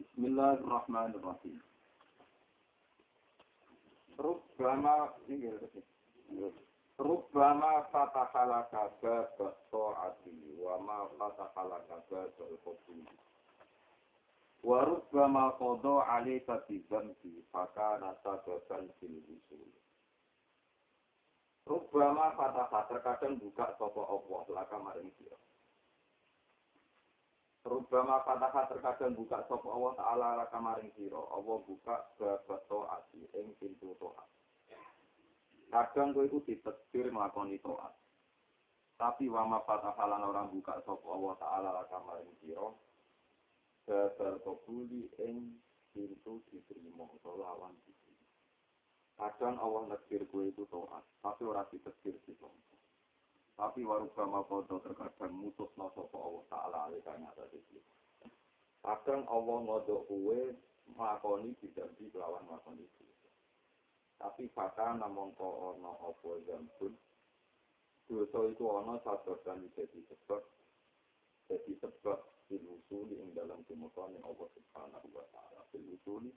بسم الله الرحمن الرحيم ربما Rubama fatahala kaba basoati wa ma fatahala kaba basoati. Wa rubama kodo alika bizambi fakana sababan fil usul. Rubama fataha terkadang buka sopo Allah laka maring dia. Rubama fataha terkadang buka sopo Allah ta'ala laka maring dia. Allah buka basoati ing pintu to'at. Kadang kowe iku ditetir nglakoni taat. Tapi wama fataha lan orang buka sopo Allah taala laka maring sira. Babal kabuli ing pintu diterima utawa lawan diterima. Kadang Allah negir gue itu toat, tapi orang ditegir di Tapi waruga makodo terkadang mutus no sopo Allah Ta'ala alikanya tadi Kadang Allah ngodok gue makoni dijanji lawan makoni itu. Tapi fakta namun ko ono opo zambun. Dosa itu ono sadar dan jadi sebab. Jadi sebab dilusuli ing dalam tumutoni Allah Subhanahu wa Ta'ala. Dilusuli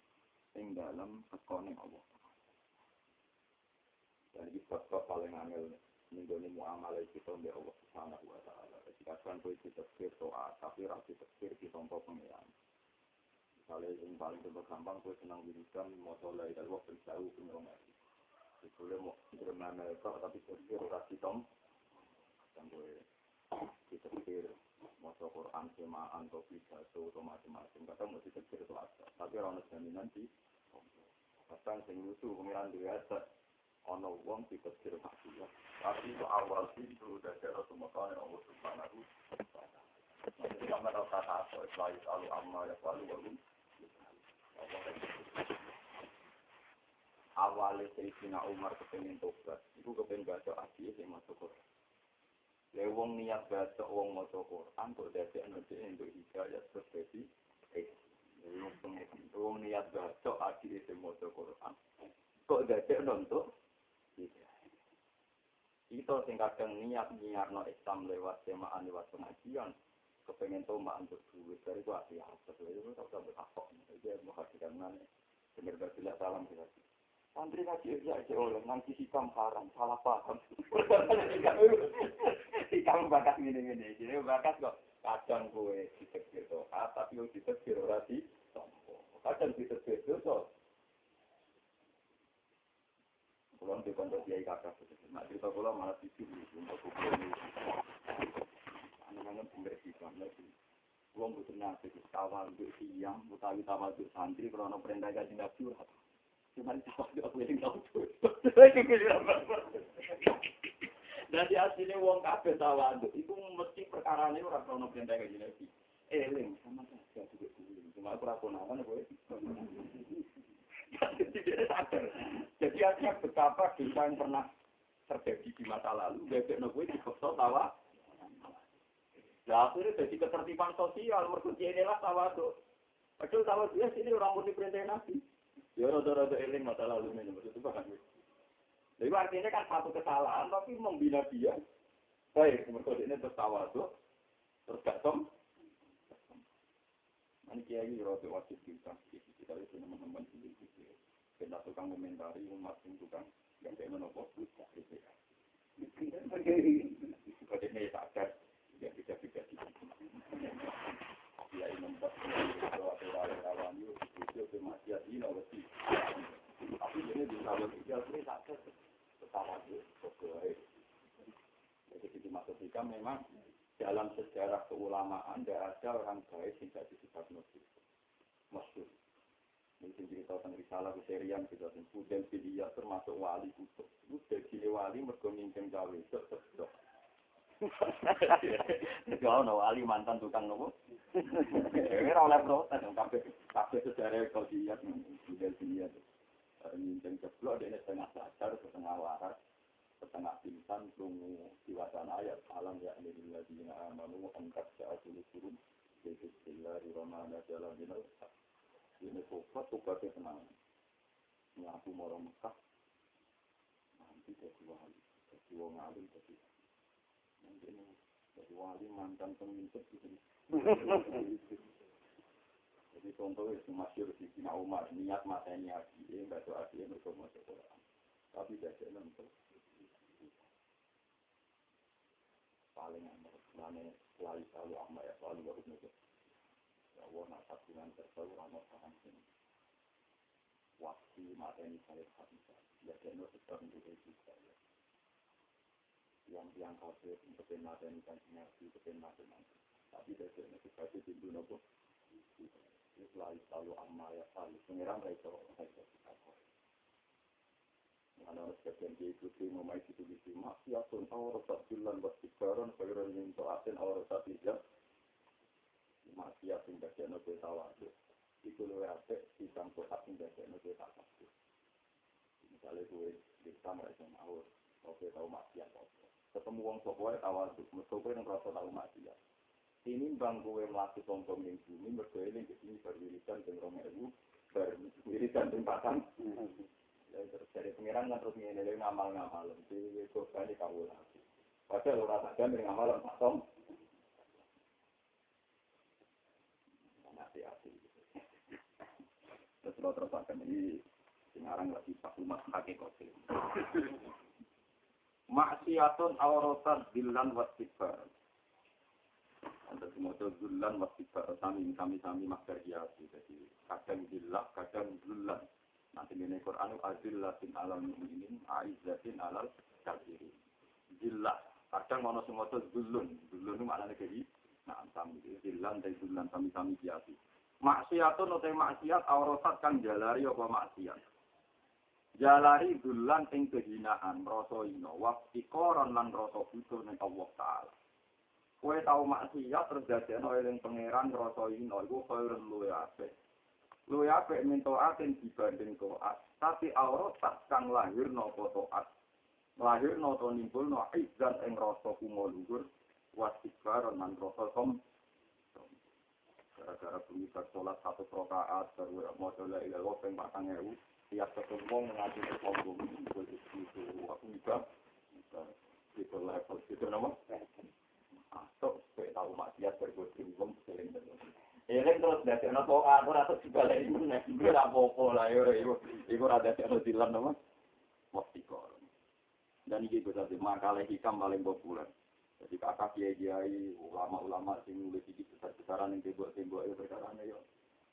ing dalam tekoni Allah dan ini sebab paling angel menggoni muamalah kita di Allah Subhanahu wa taala. Jadi kadang kowe ditafsir doa tapi ra ditafsir di tompo pengiran. Misalnya yang paling gampang kowe senang wiridan maca la ilaha illallah berjauh pengiran. Itu mau bermana itu tapi tafsir ora ditom. Dan kowe ditafsir maca Quran semaan atau pidato atau macam-macam. Kadang mau ditafsir itu ada. Tapi orang jaminan di kadang sing lucu pengiran biasa ono wong dikecil maksiat. Tapi itu awal pintu dari Rasulullah Allah Subhanahu wa taala. Ya. Awalnya Sayyidina Umar kepengen tobat, itu kepengen baca hadis yang masuk Quran. Lewong niat baca wong maca Quran, kok dadi nanti untuk hidayah terus jadi Wong niat baca hadis yang maca Quran, kok dadi untuk kita sing kadang niat nyiarno Islam lewat semaan lewat pengajian kepengen tuh mak untuk duit. Dari itu hati hati. Itu tak usah bertakok jadi mau hatikan mana? Bener tidak salam kita santri ngaji ya aja oleh. Nanti hitam haram salah paham. Hitam bakat ini ini jadi bakat kok. Kadang gue ditekir tuh tapi yang ditekir orang di kadang ditekir tuh Kulon di pondok kiai kakak. Nak cerita kulon malah tidur untuk kubur ini. Anak-anak pembersihkan lagi. Kulon butuh nasi, tawal untuk siang, utawi tawal untuk santri, kalau perintah gaji nggak curhat. Cuma tawal untuk aku yang tahu tuh. Jadi aslinya uang kafe tawal itu mesti perkara ini orang kalau perintah gaji nabi. Eling sama saja juga Cuma aku raponakan gue. Jadi artinya betapa dosa yang pernah terjadi di masa lalu, bebek nopo di kota tawa. Nah akhirnya jadi ketertiban sosial, merkuti inilah tawa tuh. Padahal tawa dia sini orang murni perintah nabi. Ya rada-rada eling masa lalu ini, maksud itu bahkan. Jadi artinya kan satu kesalahan, tapi membina dia. Baik, merkuti ini terus tawa tuh, terus gak som. Ini kiai rada wajib kita, kita itu teman-teman ini kita tukang komentari umat tukang yang kayak menopo gitu ya. Seperti ya bisa bisa Ya ada rawan itu ini awasi. Tapi ini di dalam ideal ini sadar pertama itu. Jadi di masuk kita memang dalam sejarah keulamaan tidak ada orang baik yang jadi sifat. Mungkin cerita tentang risalah keserian kita Fudel Filia termasuk wali kutub. Itu jadi wali mergo mimpin gawe. Jadi ono wali mantan tukang nopo. Ora oleh protes kabeh kabeh sejarah kau dilihat Fudel Filia. Nyinceng jeblok, dia setengah sadar, setengah waras, setengah pingsan, tunggu diwacana ayat. Alam ya lilladzina amanu angkat sa'atul turun. Bismillahirrahmanirrahim. Ini sobat, sobatnya tenang. Ngaku moro Mekah. Nanti jadi wali. Jadi wong alim, jadi. Nanti ini jadi wali mantan pemimpin. Jadi contohnya masyur di Sina Umar, niat matanya Abi, nggak doa dia berkomunikasi Quran. Tapi tidak nonton. Paling amat, mana selalu selalu amma ya selalu baru nulis. Ya Allah, nak dengan terselalu ramah paham ini. Waktu matanya saya habis, ya dia nonton sekarang juga juga. Yang yang kafir, untuk matanya kan nabi, untuk matanya Tapi dari itu kasih pintu nopo. Islam selalu amma ya selalu pengiran itu Mana sebagian dia ikuti memai itu di maksiatun awrasat bilan wasibaran khairan min ta'atin awrasat ijab maksiat sing bagian nabi tawadu itu luwe apik pisang tohat sing bagian nabi tawadu misalnya gue bisa mereka mau oke tahu maksiat ketemu wong sopoe tawadu mesti gue yang rasa tahu maksiat ini bang gue melaku sombong yang bumi berkeliling ke sini berwiridan dan rong ewu berwiridan dan patang. Ya terus dari pengiran kan terus ngene ngamal ngamal jadi itu kali kau lagi. Padahal orang saja dari ngamal patong nanti hati. Terus lo terus akan ini sekarang lagi pak umat kaki kopi maksiatun awrotan bilan wasibar ada semua zulan masih sami sami sami masker hiasi jadi kadang zillah kadang zulan nanti di Quran azillatin alal mu'minin aizzatin alal kafirin. Zillah. Kadang mau semua itu zulun zulun itu maknanya jadi nah sami zillan dan zulan sami sami hiasi maksiatun atau maksiat aurosat kan jalari apa maksiat jalari zulan ing kehinaan rasa ino koron lan rasa butuh ning Allah taala Kue tahu maksiat terus dadekno eling pangeran ngrasa ino iku khairun luwe apik. Luwe apik min taatin dibanding tapi aurat tak kang lahir napa taat. Lahir napa nimbulno izzan ing rasa kumo luhur wasikbar lan rasa som. Gara-gara bunyi sholat satu rakaat terus mau la ilaha illallah ping 4000 tiap ketemu mengaji sombong itu aku juga itu level itu nama? Masuk kowe tau maksiat berbuat wong sering Eling terus dadi ana kok aku dibalik iku nek iku ora apa-apa lah ya iku ora dadi ana dilan nama? Mesti kok. Dan iki bisa di makalah hikam paling populer. Jadi kakak kiai kiai ulama-ulama sing nulis iki besar-besaran yang tembok-tembok itu perkara yo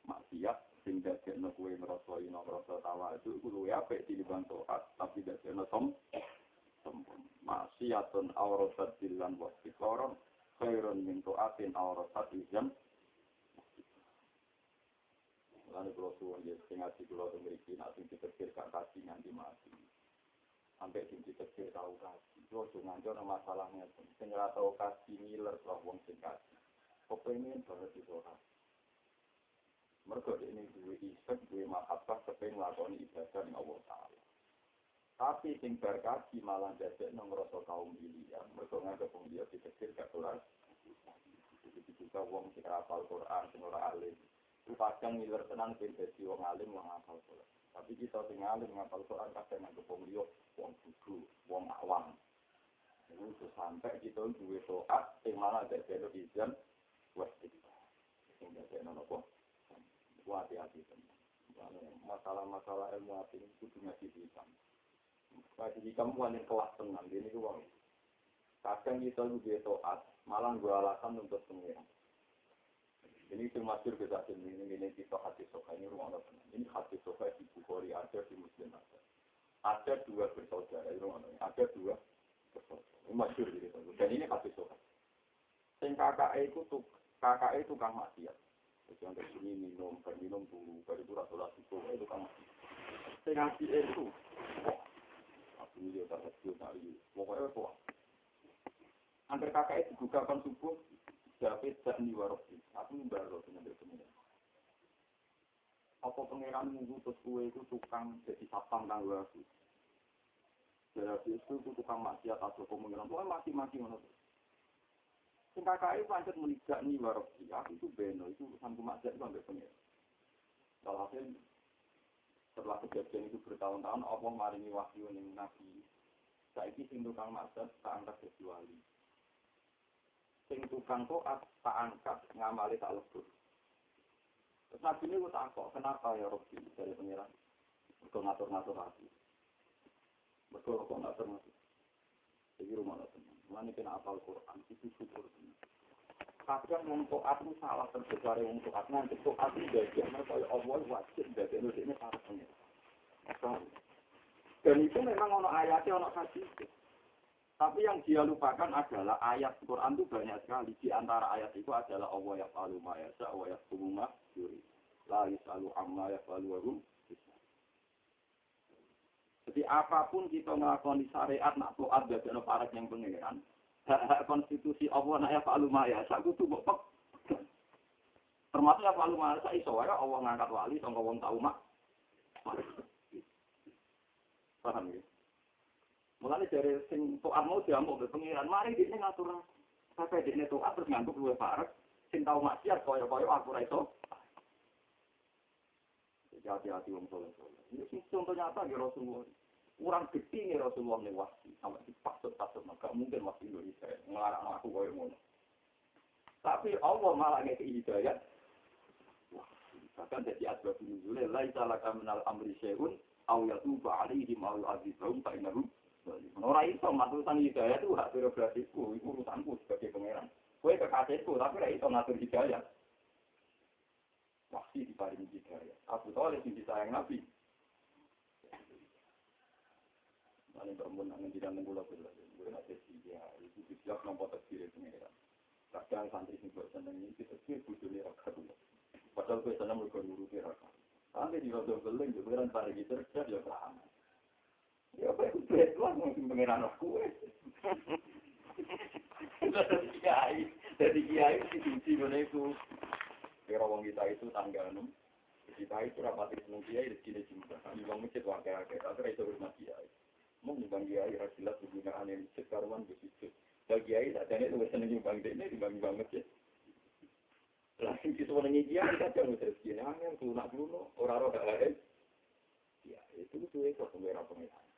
maksiat sing dadi ana kowe ngrasa ino ngrasa tawa itu iku luwe apik tinimbang taat tapi dadi ana som sombong. Maksiatun awrasat dilan wasikoron khairun min tu'atin awrasat izam Lalu kalau suwon ya, sing ngaji kalau tuh memiliki nanti ditetir gak kasih nganti mati. Sampai sing ditetir tahu kasih. Kalau tuh ngajar masalahnya, sing tahu kasih ngiler kalau wong sing kasih. Kepengen banget itu orang. Mereka ini dua isek, dua mahabbah, kepengen lakoni ibadah dengan Allah Ta'ala. Tapi sing berkaji malah jadi nongroso kaum pilihan. Mereka nganggap wong dia ditetir gak kelas. Begitu juga wong sing hafal Quran, sing ora alim. Kadang ngiler tenang sing dadi wong alim wong hafal Quran. Tapi kita sing alim ngapal Quran kadang nganggep wong liya wong bodoh, awam. Itu sampai kita duwe toat sing malah dadi izin kita. Sing dadi nopo? Hati-hati Masalah-masalah ilmu hati itu kudu ngaji hitam. Ngaji kamu yang kelas tenang, ini uang. Kadang kita lebih toat, malah gue alasan untuk pengiran. Ini termasuk kita ini ini kita hati soka ini rumah Allah Ini hati soka di Bukhari ada di Muslim ada. Ada dua bersaudara ini rumah Ada dua bersaudara. Ini masyur gitu. Dan ini hati soka. Sing kakak itu kakak itu kang maksiat. Jadi yang sini minum, berminum dulu, baru itu rasa itu itu kang maksiat. Sing ngaji itu, aku ini udah kecil dari, pokoknya apa? Hampir kakak itu gugakan subuh, David dan Niwarofi. Aku baru dengan dia Apa pangeran ngutus kue itu tukang jadi sapang tanggal aku. Jadi itu itu tukang maksiat atau pengiran. Mati-mati mana tuh. Sing kakak itu pancet menikah nih warobi. Aku itu beno itu urusan kemaksiat itu sampai pengiran. Walhasil setelah kejadian itu bertahun-tahun Allah maringi wahyu ning Nabi. Saiki sing tukang maksiat tak angkat jadi wali. Sing tukang toat tak angkat ngamali tak lebur. Terus Nabi ini gue takut, kenapa ya Robi dari pengiran? Betul ngatur-ngatur hati. Kok ngatur-ngatur. Jadi rumah teman. Mana kena apal Quran, itu syukur. Kadang toat itu salah terbesar wong toat. Nanti toat itu bagian mereka ya Allah wajib bagian itu ini para. Dan itu memang ono ayatnya, ono hadis. Tapi yang dia lupakan adalah ayat Quran itu banyak sekali. Di antara ayat itu adalah Allah ya falu ma yasa, Allah ya ma yuri. La yusalu amma ya falu warum. Jadi apa pun kita di syariat, nak toat, ada parat yang pengeran. Hak-hak konstitusi Allah nak ya falu ma yasa, itu tuh bopek. Termasuk ya falu ma yasa, iso ya Allah ngangkat wali, sangka wong tau mak. Paham ya? Mulane dari sing toat mau diamuk be pengiran, mari dia ngatur. Sampai dia toat terus ngantuk luwe parek, sing tau maksiat kaya-kaya aku ra iso. Jadi hati-hati wong soleh soleh. Ini contoh nyata ya Rasulullah. Kurang gede nih Rasulullah nih wahsi sampai dipasut-pasut maka mungkin waktu Indonesia ngelarang aku kaya ngono. Tapi Allah malah ngeki hidayat. Bahkan jadi asbab nuzulnya laisa laka minal amri syai'un aw yatuba alaihim aw yu'adzibahum fa innahum Ora iso matusan hidayah itu hak prerogatifku, itu urusanku sebagai pangeran. Kowe kekasihku, tapi ora iso ngatur hidayah. Wahsi diparingi hidayah. Abu Thalib sing disayang Nabi. Paling perempuan nang tidak menggula kula. Gue nanti dia itu siap nompo tasbih pangeran. Kadang santri sing buat seneng iki tasbih bujune ra karuan. Padahal kowe seneng mergo nuruti ra karuan. Sampai di rodo geleng, pangeran paringi cerdas ya paham. Ya apa itu duit lah mungkin pengiran. Jadi kiai, jadi kiai sisi mana itu. Kira wong kita itu tangga enam. Kita itu rapat di seneng kiai di sini juga. Kami bang tapi itu rumah kiai. Nyumbang kiai rasilat penggunaan yang masjid situ. Dan kiai tak ada itu seneng nyumbang ini masjid. Lah sing disuwengi kiai kan jangan terus kiai angin lunak lunak orang orang lain. Ya itu itu itu pengiran pengiran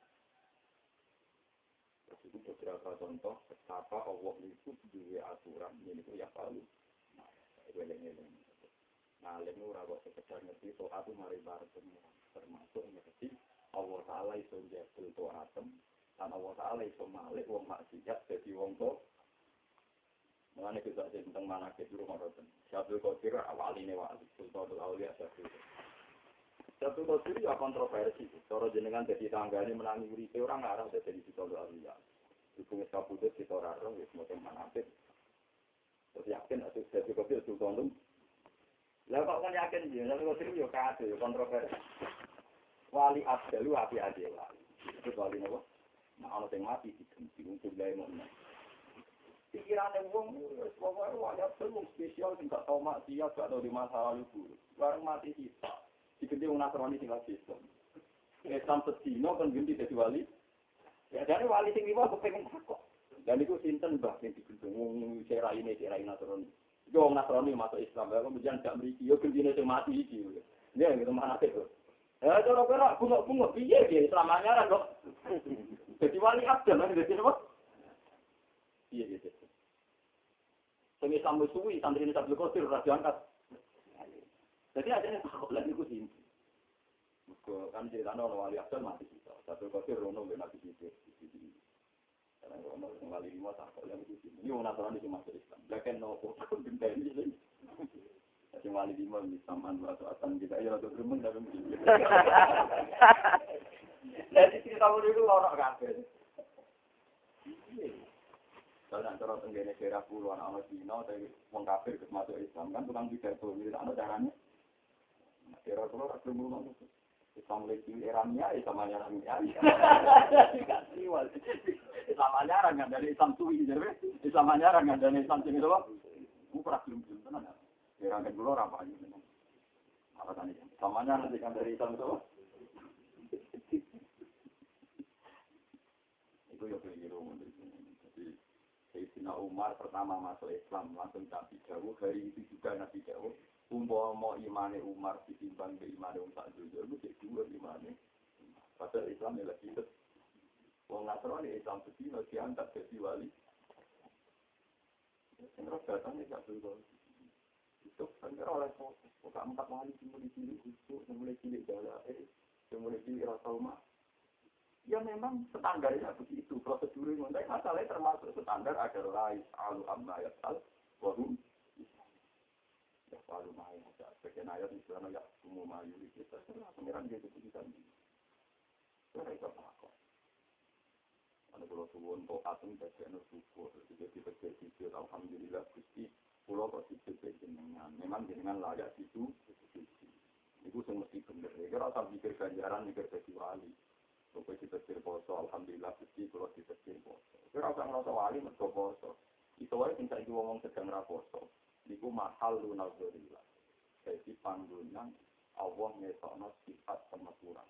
itu beberapa contoh betapa Allah itu dua aturan ini itu ya palu nah eleng-eleng nah alim ora kok sekedar ngerti so aku mari bareng termasuk ngerti Allah taala iso jebul to atem dan Allah taala iso malik wong maksiat dadi wong to Mengenai kita tentang mana ke dulu ngoten. Syabdul Qadir awaline wali, Sultanul Auliya Syabdul Syabdul Qadir ya kontroversi. Cara jenengan jadi tanggane menangi uripe orang ngarang jadi Sultanul Auliya. Hukumnya kabudut kita raro, ya semacam manafik. Terus yakin, saya juga bisa sultan Lah kok kan yakin dia, tapi kok sering ya kacau, ya kontroversi. Wali abdalu api aja wali. Itu wali nopo. Nah, orang yang mati diganti untuk gaya mana. Pikiran yang wong, pokoknya wali abdalu spesial, tidak tahu maksiat, tidak tahu di masa lalu dulu. Barang mati kita, diganti orang nasrani tinggal sistem. Islam sedino kan ganti jadi wali. Ya dari wali sing liwa kepengen takok. Dan itu sinten mbah sing digendong ini cara ini nasrani. Yo nasrani masuk Islam, ya kemudian gak mriki yo gendine sing mati iki. Ya gitu mana itu. Ya cara kira bunga-bunga piye dia Islam anyar kok. Jadi wali abdal kan dadi apa? Iya gitu. Sing Islam suwi santri ini Abdul Qadir ora diangkat. Jadi ada yang takut lagi ku sini. kan cerita orang wali abdal mati kita. Satu kafir rono ben nabi itu. Karena rono wali lima takut yang itu sini. Ini orang nasrani cuma masuk Islam. Bahkan nopo takut benda ini Jadi wali lima misaman atau atan kita ya atau gremeng dalam begini. Jadi cerita itu orang kafir. Kalau nanti orang tenggene daerah pulau anak-anak Cina, tapi orang kafir masuk Islam kan tukang pidato, jadi anak caranya. Daerah pulau tak belum itu. Islam lagi eramnya, Islam nyarangnya. Islam nyarang kan dari Islam suwi, jadi Islam nyarang kan dari Islam sini doang. Pernah belum belum tenan. Daerah kedua orang apa aja memang. Apa tadi? Samanya nanti kan dari Islam itu. Itu ya keliru. Jadi Sayyidina Umar pertama masuk Islam langsung Nabi jauh hari itu juga Nabi jauh umpama imane Umar ditimbang ke wong sak donya itu jadi dua imane padahal Islam ya lagi itu wong Nasrani Islam sedina diangkat jadi wali sing ora datang ya gak dulu itu kan ora oleh kok empat wali mulai cilik khusus mulai cilik jala eh mulai cilik rasa rumah ya memang standarnya begitu prosedurnya. Tapi masalahnya termasuk standar agar lain alu amma ya sal wahum ya selalu main ya sebagian ayat misalnya ya umum ayu kita serah pengiran dia keputusan serah itu apa ada kalau suwon to atom jadi anu syukur jadi terjadi itu alhamdulillah gusti pulau kok sih jenengan memang jenengan layak itu itu semua mesti bener ya rasa pikir ganjaran mikir jadi wali Pokoknya ditetir poso, alhamdulillah gusti kalau ditetir poso. Kira usah ngerasa wali mergo poso. Itu wae sing saiki ngomong sedang ra poso. Niku mahal lunazillah. Jadi panggonan Allah ngetokno sifat pemeturan.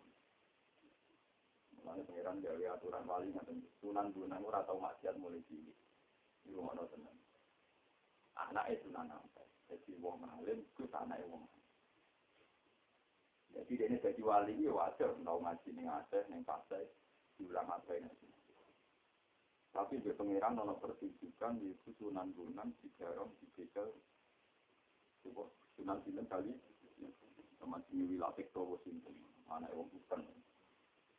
Mulane pangeran gawe aturan wali ngaten sunan gunung ora tau maksiat mulai cilik. Iku ngono tenan. Anake sunan apa? Jadi wong alim ku anake wong jadi dia jadi wali ya wajar, tahu ngaji nih Aceh, nih Pasai, diulang apa ini. Tapi di pengiran nono pertunjukan itu Sunan Gunung, di Garong, di Begal, Sunan Gunung kali, sama sini wilayah Towo Sinten, mana yang bukan.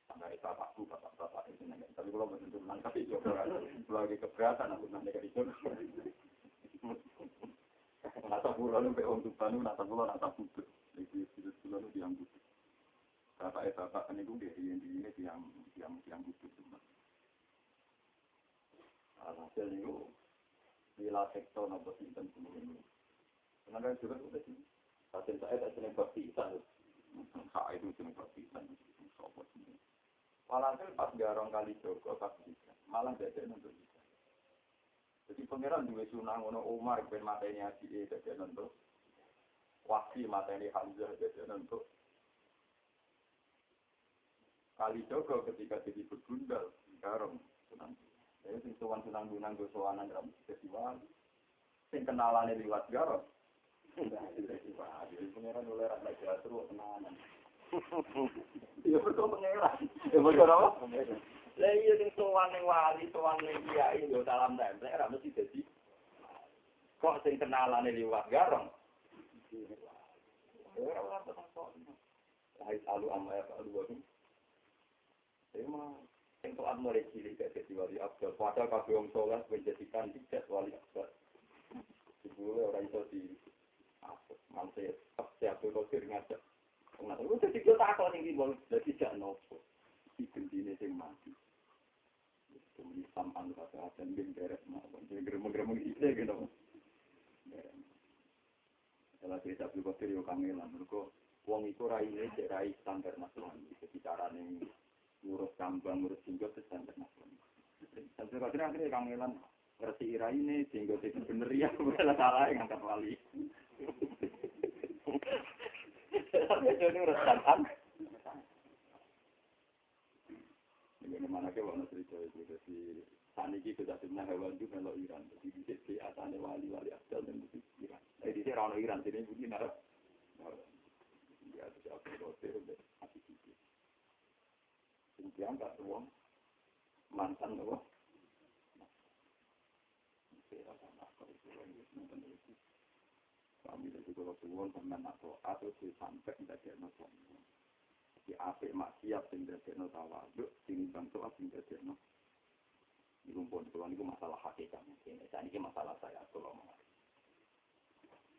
Sampai bapakku, bapak-bapak itu nanya. Tapi kalau Sunan tapi juga lagi keberatan aku ke itu. Nata pulau lu pe orang tuan lu, nata pulau nata putih. Jadi itu selalu yang butuh. Bapak eh bapak kan itu dari yang ini yang yang yang butuh cuma. Hasil itu bila sektor nopo sinten semua ini. Karena juga sudah sih. Hasil saya tak seneng baptisan. Hak itu seneng baptisan. Sopo semua. Walhasil pas garong kali Joko pas bisa. Malah jadi untuk. Jadi pangeran dua sunang ono Umar ben matanya si E jadi untuk wasi materi Hamzah jadi untuk kali Joko ketika jadi bergundal garong senang. Jadi sing sowan senang gunang go sowanan dalam jadi wali sing kenalane liwat garong. Jadi wali pangeran oleh rasa jatuh kenalan iya betul pangeran. Ya betul apa lah iya sing sowan ning wali sowan ning kiai yo salam tempel ora mesti jadi kok sing kenalane liwat garong Hai selalu amma ya Pak Dua Emang yang soal mulai cilik gak jadi wali abdul. Padahal kabeh wong soleh menjadikan tidak wali abdul. Dibule orang itu di apa? Siap itu kir ngajak. Nah, itu jadi kita tak kau tinggi bol. Jadi tidak nopo. Di gendine sing mati. Kemudian sampan kata dan bin deret mau. Jadi geremeng-geremeng itu gitu. Setelah cerita Abdul Qadir yo kangelan, mereka wong itu rai ini cek rai standar nasional. Jadi cara nih ngurus kambang, ngurus jenggot itu standar nasional. Abdul Qadir akhirnya kangelan ngerti rai ini jenggot itu bener ya, bukan salah yang angkat wali. Tapi jadi urus standar. Ini mana ke wana cerita itu jadi Sani kita sudah pernah hewan juga kalau Iran, jadi bisa di wali-wali Abdul dan itu Iran. Jadi di orang Iran sini begini nara. Ya, aku hotel udah hati hati. Sintian tak uang mantan tuh. Kami dari kalau suwon sampai atau atau sampai tidak ada Di apik maksiat sing ada tawaduk, sing bantu sing ada Iku pun kalau ini masalah hakikat mungkin. Saya ini masalah saya kalau mau.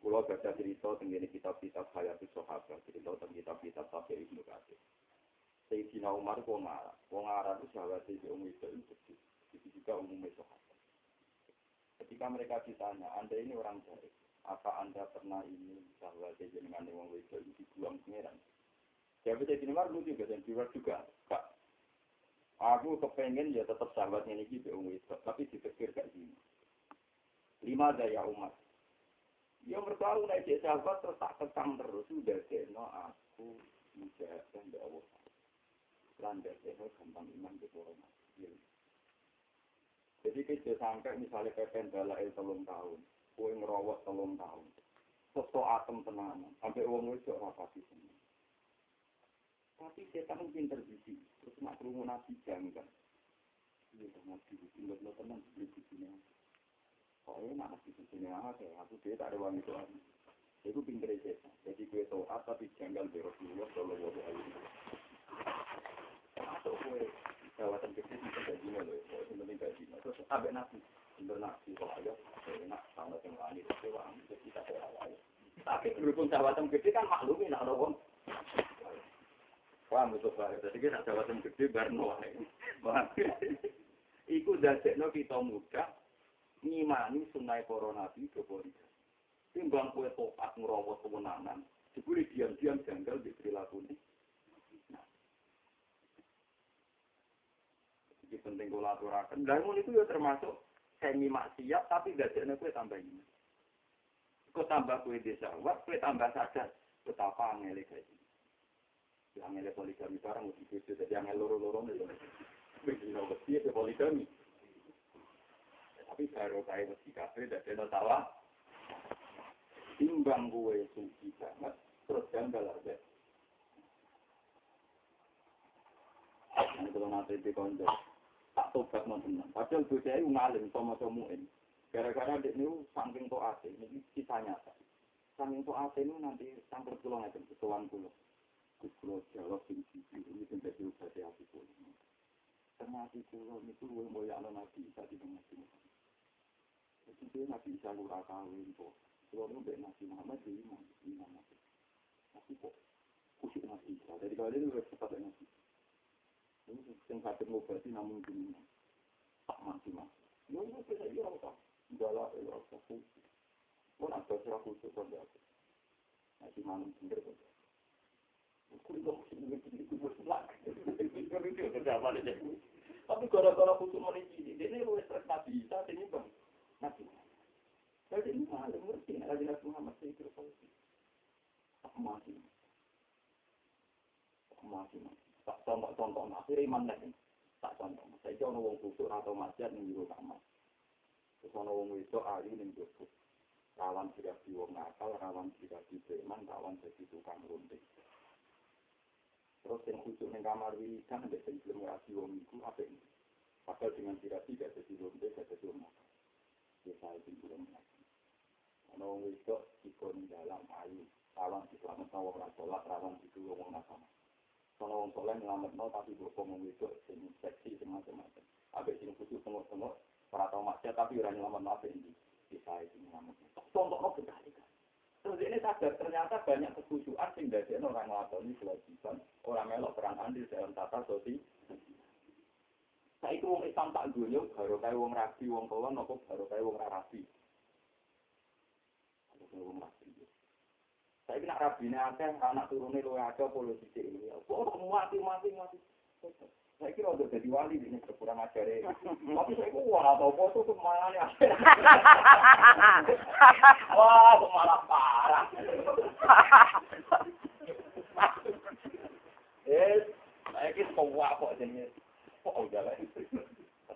Kalau baca cerita tentang kitab-kitab saya itu sahabat, cerita tentang kitab-kitab Safir Ibnu Katsir. Sayyidina Umar kok marah. Wong Arab itu sahabat di umum itu itu itu juga umumnya sahabat. Ketika mereka ditanya, Anda ini orang baik, apa Anda pernah ini sahabat dengan wong itu dibuang pangeran? Sahabat Sayyidina Umar lucu juga dan juga juga. Aku kepengen ya tetap sahabatnya ini gitu Isra, tapi dipikir kayak gini. Lima daya umat. Ya aku naik sahabat terus tak kekang terus sudah kena aku menjaga dan Allah. Landa kena gampang iman ke orang. Jadi kita sampai misalnya pepen balai telung tahun, kue ngerawat telung tahun, sosok atom tenanan, sampai uang itu rapati semua. Tapi setan pinter biji, terus nak kerungu nabi janggal. Iya, nabi nggak tenang beli. Soalnya nak nasi sini aja, aku dia tak ada wangi tuan. Itu pinter aja. Jadi gue janggal mau ayu. Masuk gue jawatan kecil gaji loh, penting gaji. Terus abek nasi, pinter aja, enak sama yang lain itu jadi kita terawal. Tapi berhubung gede kan maklumin nak dong. Wah, betul banget. Jadi kita jawatan gede barno. Iku dadekno kita mudah ngimani sunai para nabi kepolisian. Timbang kue topat ngerawat kewenangan, dibuli diam-diam janggal di perilaku ini. Nah. Jadi penting kula aturaken. Bangun itu ya termasuk semi maksiat tapi ada kue tambah ini. Kue tambah kue desa, kue tambah sadar betapa angel kayak ini. Yang angel poligami barang udah gitu, jadi angel loro-loro nih. Begini, betul poligami. Tapi baru kayak mesti kafe dan ada salah timbang gue suci banget terus janggal aja ini kalau nanti di konco tak tobat mau tenang. Padahal gue saya ngalim sama semuin gara-gara dia ini saking to ase ini kisah nyata. Saking to ase ini nanti sangkut pulang aja kesuan pulau kulo jawab sing siji ini sing dadi ubate ati kulo. Termasuk kulo niku luwih mulya ana nabi isa di pengasih. Iki dhewe nabi isa ora kawin po. Kulo nu mbek nabi Muhammad di iman di nama. Tapi po kusi nabi isa dari kali ini wis sepatu nabi. Ini sing kabeh mau berarti namung di iman. Tak mati mas. Yo yo wis ayo ora ta. Dalah ora ta. Ora ta sira kusuk kon dia. Nabi manung pinggir. Tapi gara-gara kusuk mau ini, ini wes nabi Isa, ini bang. Nabi Jadi ini malah ngerti, ada jelas Muhammad itu solusi. Aku mati. Aku mati. Tak contoh-contoh, akhirnya iman lagi. Tak contoh. Saya kira orang kusuk atau masyarakat yang juru kamar. Terus orang itu ahli yang juru. Rawan tidak di wong nakal, rawan tidak di preman, rawan jadi tukang runting. Yang khusus yang kamar wiridan, ada yang belum ngerasi wong itu, apa ini? Padahal dengan tidak tidak jadi runting, tidak jadi wong nakal. kita itu belum lagi. Kalau itu ikon dalam ayu, rawan di selamat sama orang sholat, rawan di dulu orang nasama. Kalau orang sholat nyelamat no, tapi bokong ngomong itu sing seksi macam-macam. Abis sing khusus tengok-tengok, para tahu maksiat tapi orang nyelamat no apa ini. Kita itu nyelamat. Contoh no berkali Terus ini sadar ternyata banyak kekhusyuan sing dari orang ngelakoni kewajiban, orang melok perang andil dalam tata sosial. Saiki wong Islam tak dunya baru kae wong rabi wong kolon apa baru kae wong rabi. Wong rabi. Saiki nak rabine akeh anak turune luwe akeh apa luwih sithik iki. Kok mati mati mati. Saiki ora dadi wali ini kurang ajare. Tapi saiki ora tau foto tuh malane. Wah, malah parah. Eh, saiki kok kok jenenge kok udah lah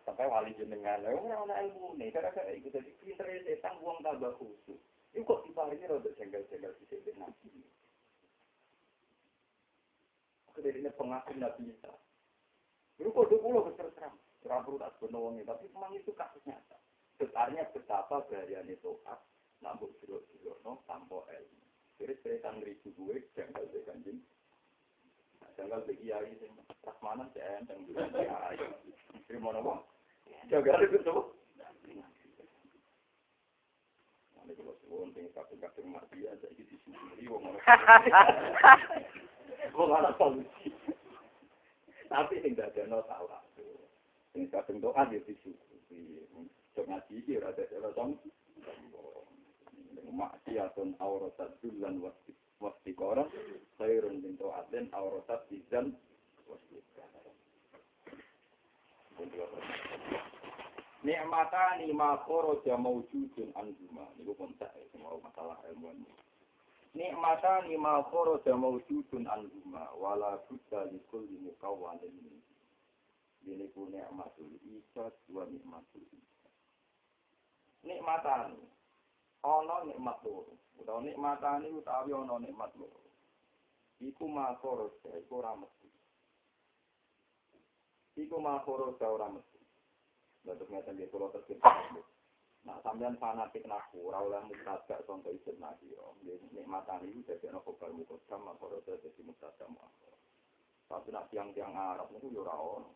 sampai wali jenengan lah orang orang ilmu nih karena kayak itu jadi pinter setan uang tambah khusus itu kok tiba ini rada jengkel-jengkel di sini nabi ini pengakuan nabi Isa itu kok dua puluh besar serang serang perlu tak sebenarnya tapi memang itu kasus nyata sebenarnya betapa bahayanya tokat nambah jero-jero no tanpa ilmu jadi setan ribu gue jengkel di kanjeng Jangan bagi kiai sing prasmanan sih enteng juga kiai. Terima nopo. Jaga itu tuh. Nanti kalau suwon sing kadang-kadang mati aja iki disyukuri wong ora solusi. Tapi sing dadekno salah. Sing kadang doa ya disyukuri. Cok ngaji iki ora ora tong. Maksiatun auratat dullan wastikora khairun min ta'atin awrasat izan wastikora Nikmatani ma kharaja mawjudun anhuma. Niku pun tak semua masalah ini. Nikmatani ma kharaja mawjudun anhuma wala budda li kulli mukawwanin min. Ini ku nikmatul isa dua nikmatul isa. Nikmatani. Ana nikmat loro. Utawa nikmatani utawi ana nikmat loro. Iku ma kharaja iku ora mesti. Iku ma kharaja ora mesti. Lalu ngeten dia kalau terkait. Nah, sampean fanatik naku, ora oleh mutadak contoh isit nabi. Nikmatan itu jadi anak kobal mukodam, maka ora jadi mutadam. Tapi nak tiang-tiang Arab itu ya ora ono.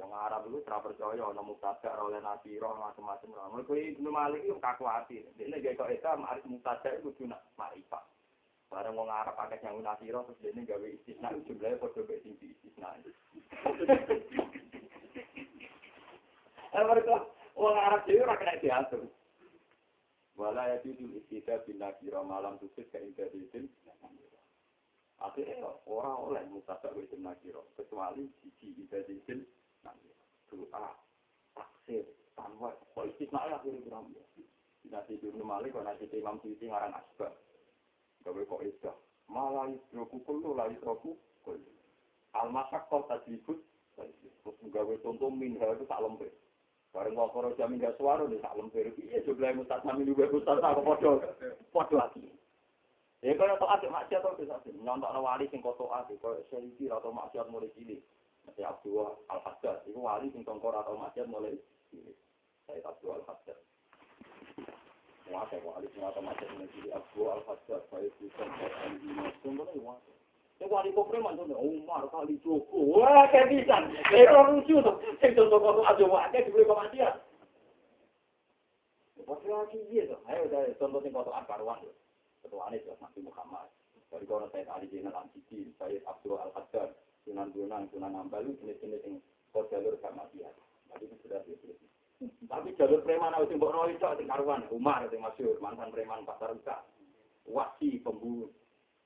Yang Arab itu tidak percaya ana mutadak oleh nabi roh macam-macam ora. Mergo Ibnu Malik itu kaku hati. Dene gak kok eta mari mutadak itu kudu nak makrifat. Bareng wong Arab akeh yang nasiro terus dene gawe istisna jumlahe padha mek sing istisna. Mereka orang Arab itu ora kena diatur. Wala ya itu istida bin nakira malam tusis ke intelijen. Akhirnya orang oleh mutasak wajib nakira kecuali sisi intelijen. Doa, taksir, tanwa, kok istisna ya akhirnya bilang. Nasi Ibnu Malik, nasi Imam Suyuti ngaran asbab. Gawe kok isdah. Malah isroku kullu, lah isroku kullu. Al-masak kau tajibut, terus gawe contoh minha itu tak lembek. Bareng mau koro jamin gak suara nih, salam beri piye jumlah yang ustaz sami juga ustaz aku podo, podo lagi. Ya kan atau ada maksiat atau bisa sih, nyontok wali sing koto ati, kau selisih atau maksiat mulai cilik. Nanti Abdullah al hajar itu wali sing tongkor atau maksiat mulai cilik. Saya Abdullah al hajar Wah, saya wali sing atau maksiat mulai cilik, Abdullah al hajar saya bisa tongkor dan dimaksud, mulai wali. Sing wali kok preman to Umar kali Joko. Wah, kayak bisa. Itu lucu tuh. Sing contoh kok aja wae dibeli kok mati ya. Waktu lagi iya tuh. Ayo dari contoh sing kok akaruan. Ketuane jelas Nabi Muhammad. Dari kono saya Ali Zainal Al-Sidi, saya Abdul Al-Haddad, Sunan Bonang, Sunan Ambal, jenis-jenis yang kok jalur ya. Tadi itu sudah disebut. Tapi jalur preman harus mbok roy cok sing karuan Umar sing masyhur mantan preman pasar uka. Wasi pembunuh.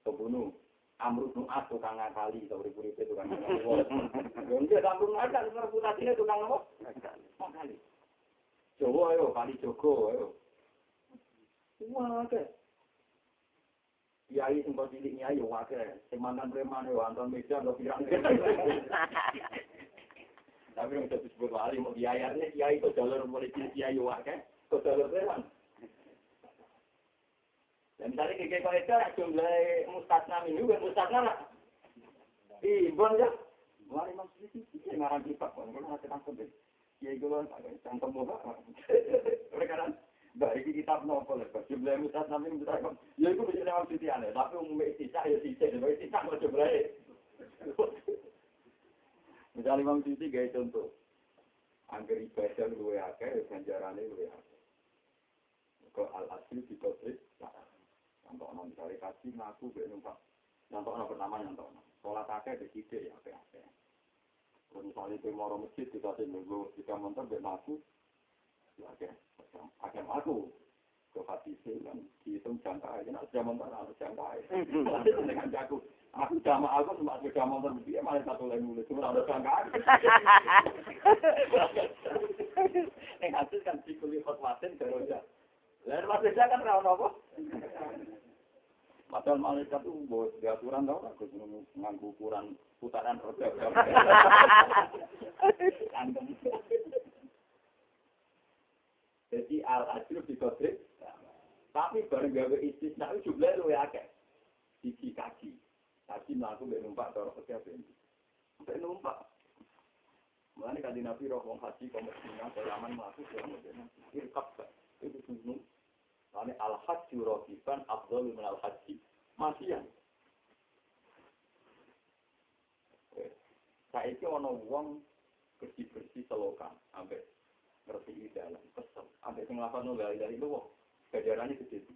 Pembunuh. Amrul bin As tukang ngakali, tau urip-uripe tukang ngakali. Ndek Amrul bin As kan reputasine tukang apa? Ngakali. Jawa ayo, kali Joko ayo. Wah, akeh. Kiai sing kok cilik nyai yo akeh. Sing mantan preman yo Anton Meja kok pirang. Tapi yang disebut wali mau kiai artinya itu jalur mulai kiai yo akeh. Kok jalur preman. Dan misalnya kayak kalau itu jumlah mustasna minggu, kan mustasna lah. Ibon ya. Mari maksudnya sih, ini ngarang kitab, kalau nggak langsung deh. Ya itu kan, cangkem bola. Kan, baik kitab novel, jumlah mustasna minggu, ya itu bisa lewat sisi aneh. Tapi umumnya istisah ya sisi, tapi istisah mau jumlah Misalnya Imam Siti gaya contoh, angker ibadah luwe akeh, ganjarannya luwe akeh. Kok al-asli di kodris, Nonton non dari kaji ngaku be numpak. Nonton non pertama nonton. Sholat akeh be sidik ya akeh akeh. Kalau misalnya moro masjid kita sih nunggu kita be ngaku. Ya akeh. Akeh ngaku. Ke hati sih kan dihitung jangka aja. Nah sudah montor harus jangka aja. Nanti dengan jago. Aku jamaah aku cuma sepeda motor dia malah satu lagi mulai cuma ada jangka aja. Yang hasil kan sikuli khotwatin beroja. Lalu masih kan rawon apa? Padahal malaikat itu buat aturan tau kan, nganggu ukuran putaran roda. Jadi al ajruf di kodrik, tapi bareng gawe istisna itu jumlah lu ya akeh. Sisi kaki, kaki melaku mbak numpak dorong ke siapa ini, mbak numpak. Mulanya di nabi roh wong haji komersinya, kelaman melaku ke siapa, irkap itu gunung. Lalu al-haji rokiban abdul min al-haji. Masian. Saiki ana wong bersih-bersih selokan ambek ngerti dalam kesel ambek sing nglapan nunggal dari lu gajarane gede.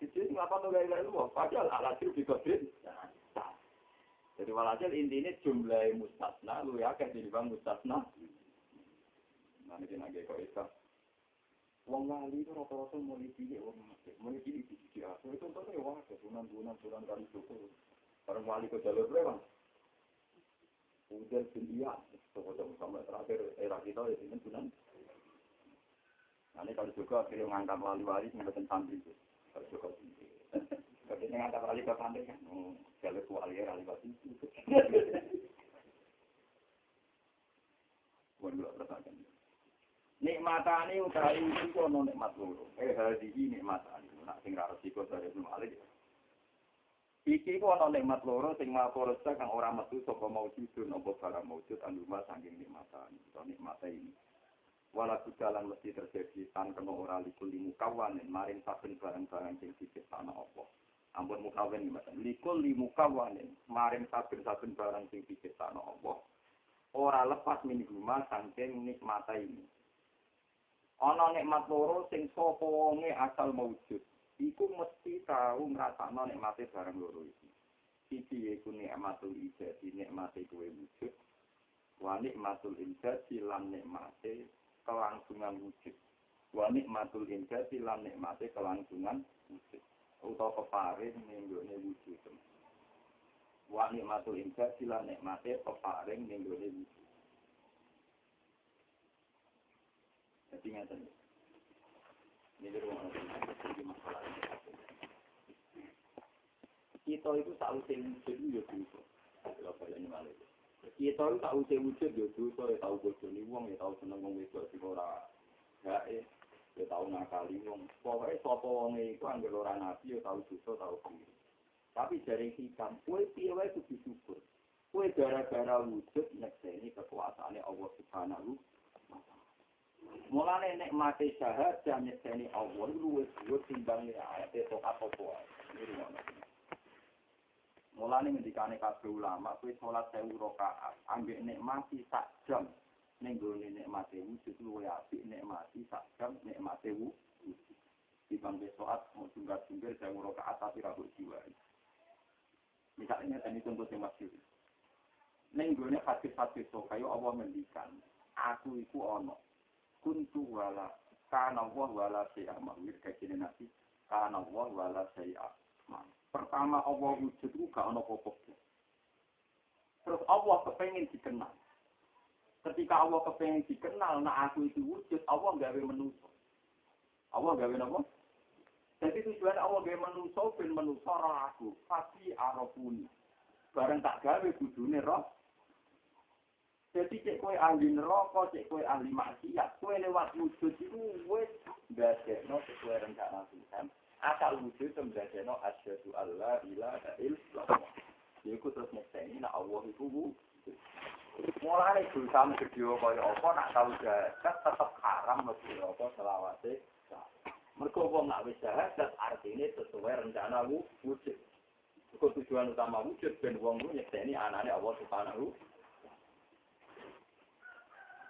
Gede sing nglapan nunggal dari lu padahal alatir di kodrit. Jadi walhasil intinya jumlah mustasna lu ya kayak di bang mustasna. Nanti nggak kok itu. Wong wali itu rata-rata mulai cilik wong masjid, mulai cilik di sisi itu contohnya wah kesunan bulan bulan kali cukup. Orang wali ke jalur berapa? Udah bin iya, sama terakhir era kita di sini bulan Nanti kalau juga akhirnya ngangkat wali-wali mboten santri itu. Kalau juga sini. Tapi ini ngangkat wali ke santri kan. Oh, Kalau wali ya wali wali itu. Bukan pertanyaan. Nikmatane utawi iki ono nikmat loro. Eh hadihi nikmatane. Nak sing ra resiko dari Ibnu Malik. Iki ku ana nikmat loro sing makoresa kang ora metu saka maujudun apa barang maujud anduma saking nikmatan. Itu nikmate ini. Wala kudalan mesti terjadi tan kena ora likul limu kawan maring saben barang-barang sing diciptakno apa. Ampun mukawin gimana? Likul limu kawan maring saben-saben barang sing diciptakno apa. Ora lepas mingguma saking nikmata ini. Ana nikmat loro sing sapa wonge asal maujud. Iku mesti tahu ngrasakno nikmate barang loro iki. Iki iku nikmatul ijadi, nikmate kuwe wujud. Wa nikmatul ijadi lan nikmate kelangsungan wujud. Wa nikmatul injati lan nikmate kelangsungan wujud. Utawa peparing ning gone wujud. Wa nikmatul injati lan nikmate peparing ning gone wujud. Jadi ngaten. Ini rumah ini masalah ini. Kita itu tahu sing wujud itu ya dosa. Kalau kalian malah kita itu tahu saya wujud ya dosa, ya tahu bojone wong, ya tahu seneng wedok sing ora gae, ya tahu nakali wong. Pokoke sapa wong iku anggere ora nabi ya tahu dosa, tahu kiri. Tapi dari hikam, kue piye wae kudu syukur. Kue gara-gara wujud nyekseni kekuasaane Allah Subhanahu wa. Mulane nek mati syahadah nyekseni Allah luwih dhuwur timbang ayat itu apa rumah Mulane ngendikane kabeh ulama kuwi salat 1000 rakaat, ambek nikmati sak jam ning gone nikmate wujud luwe apik nikmati sak jam nikmate wujud. Dibang salat mau tunggal-tunggal 1000 rakaat tapi ra jiwa. Misalnya tadi contoh yang masyhur. Ning gone hadis-hadis so kaya Allah ngendikan, aku iku ana kuntu wala kana wa wala syai'a ma'wir kaya nabi kana wa wala syai'a Pertama Allah wujud itu gak ada apa Terus Allah kepengen dikenal. Ketika Allah kepengen dikenal, nah aku itu wujud, Allah gawe menuso. Allah gawe apa? Jadi tujuan Allah gawe menuso, ben menuso roh aku. Pasti arafuni. Barang tak gawe kudune roh. Jadi cek kue ahli neraka, cek kue ahli maksiat, kue lewat wujud itu wes gak ada sesuai rencana Tuhan asal wujud itu menjadikan asyhadu alla ilaha illallah. Iku terus nyekseni nak Allah iku wujud. Mulane dosa gede kaya apa nak tau jahat tetep haram mlebu neraka selawase. Mergo wong nak wis jahat artine sesuai rencana wujud. Iku tujuan utama wujud ben wong nyekseni anane Allah Subhanahu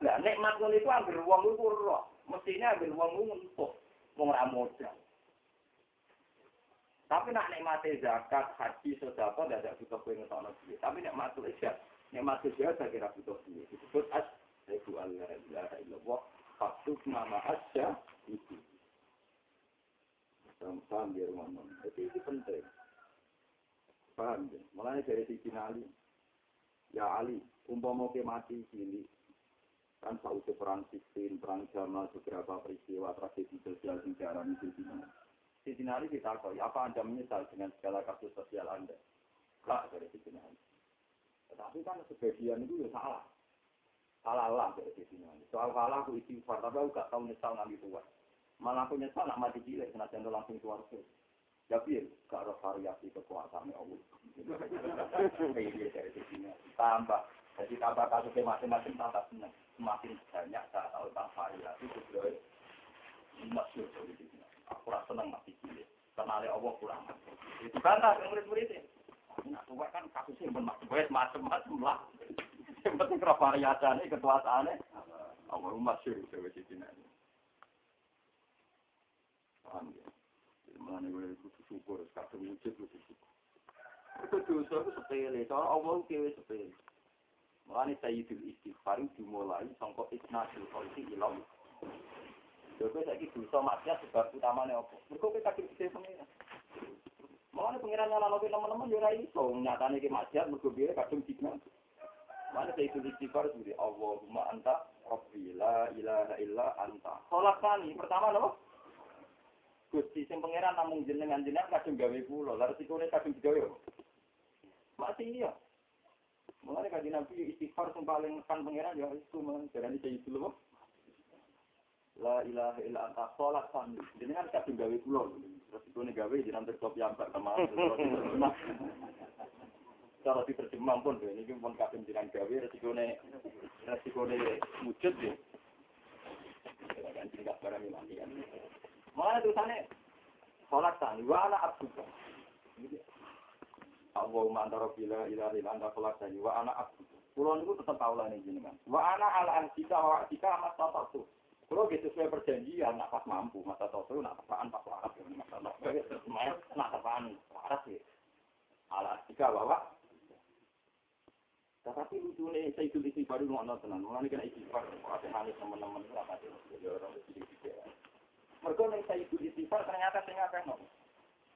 Lah nikmat ngono iku anggere wong iku roh, mestine anggere wong ku ngentuk, wong ra modal. Tapi nak nikmati zakat, haji, sedekah tidak butuh kowe ngetokno duit. Tapi nek matul ijab, nek matul ijab saya kira butuh duit. Disebut as Ibu Allah ilaha illallah Faktub nama asya itu. Paham dia rumah Jadi itu penting. Paham ya? Mulanya dari sisi Ali. Ya Ali, umpama ke mati sini. Kan sausi perang Sistin, perang Jamal, beberapa peristiwa tragedi sosial di daerah itu Siti Nali ditakoi, apa Anda menyesal dengan segala kasus sosial Anda? Enggak, dari Siti Nali. Tetapi kan sebagian itu ya salah. Salah lah dari Siti Nali. Soal salah aku istighfar, tapi aku gak tahu nyesal ngambil tua. Malah aku nyesal nak mati kena jendol langsung keluar ke. Tapi gak ada variasi kekuasaan Allah. Tambah. Jadi tambah kasusnya masing-masing tambah senang. Semakin banyak saya tahu tentang variasi, sebenarnya masyur dari Siti Nali aku rasa seneng mati cilik. Kenali Allah kurang. Itu bantah ke murid-muridnya. Nah, tua kan kasusnya macam-macam lah. Yang penting kira variasinya, kekuasaannya. Allah rumah syur, dewa cicina ini. Paham ya? Mana gue itu syukur, sekarang wujud itu syukur. Itu dosa itu sepele, soal Allah itu sepele. Mulanya Sayyidul Istighfar dimulai sampai isnatul kholisi ilam. Jadi saya ini dosa maksiat sebab utamanya apa? Mereka kita kritik pengiran. Mana pengiran nyala nabi teman-teman ya rai so nyatanya ke maksiat mereka biar kadung jikna. Mana saya itu istighfar jadi Allahumma anta Rabbi la ilaha illa anta. Sholat kali pertama loh. Gusti sing pangeran namung jenengan jenengan kadung gawe kula, lha resikone kadung digawe. Masih iya. Mulane kanjeng Nabi istighfar sing paling kan pangeran ya itu men jarane itu lho. La ilaha illa anta sholat kali. Jenengan kadung gawe kula. Resikone gawe jenengan tetep piyambak ke mana. Cara diterjemah pun ini pun kadung jenengan gawe resikone resikone wujud ya. Kan tinggal barang mati kan. Mana tulisannya sholat tani wa abduka. Allahumma anta rabbila ilaha illa anta tani wa anak abduka. Kulo niku tetep kaula ning jenengan. Wa ana ala antika wa atika mas tatatu. Kulo gitu sesuai perjanjian nak pas mampu masa tatatu nak tepaan pas waras ya masa tatatu. Nak tepaan waras ya. Ala antika wa Tetapi lucunya saya itu istighfar itu nggak tenan. Mulai kena istighfar, hati-hati teman-teman itu apa sih? Mereka ning saya itu istighfar ternyata sing akeh no.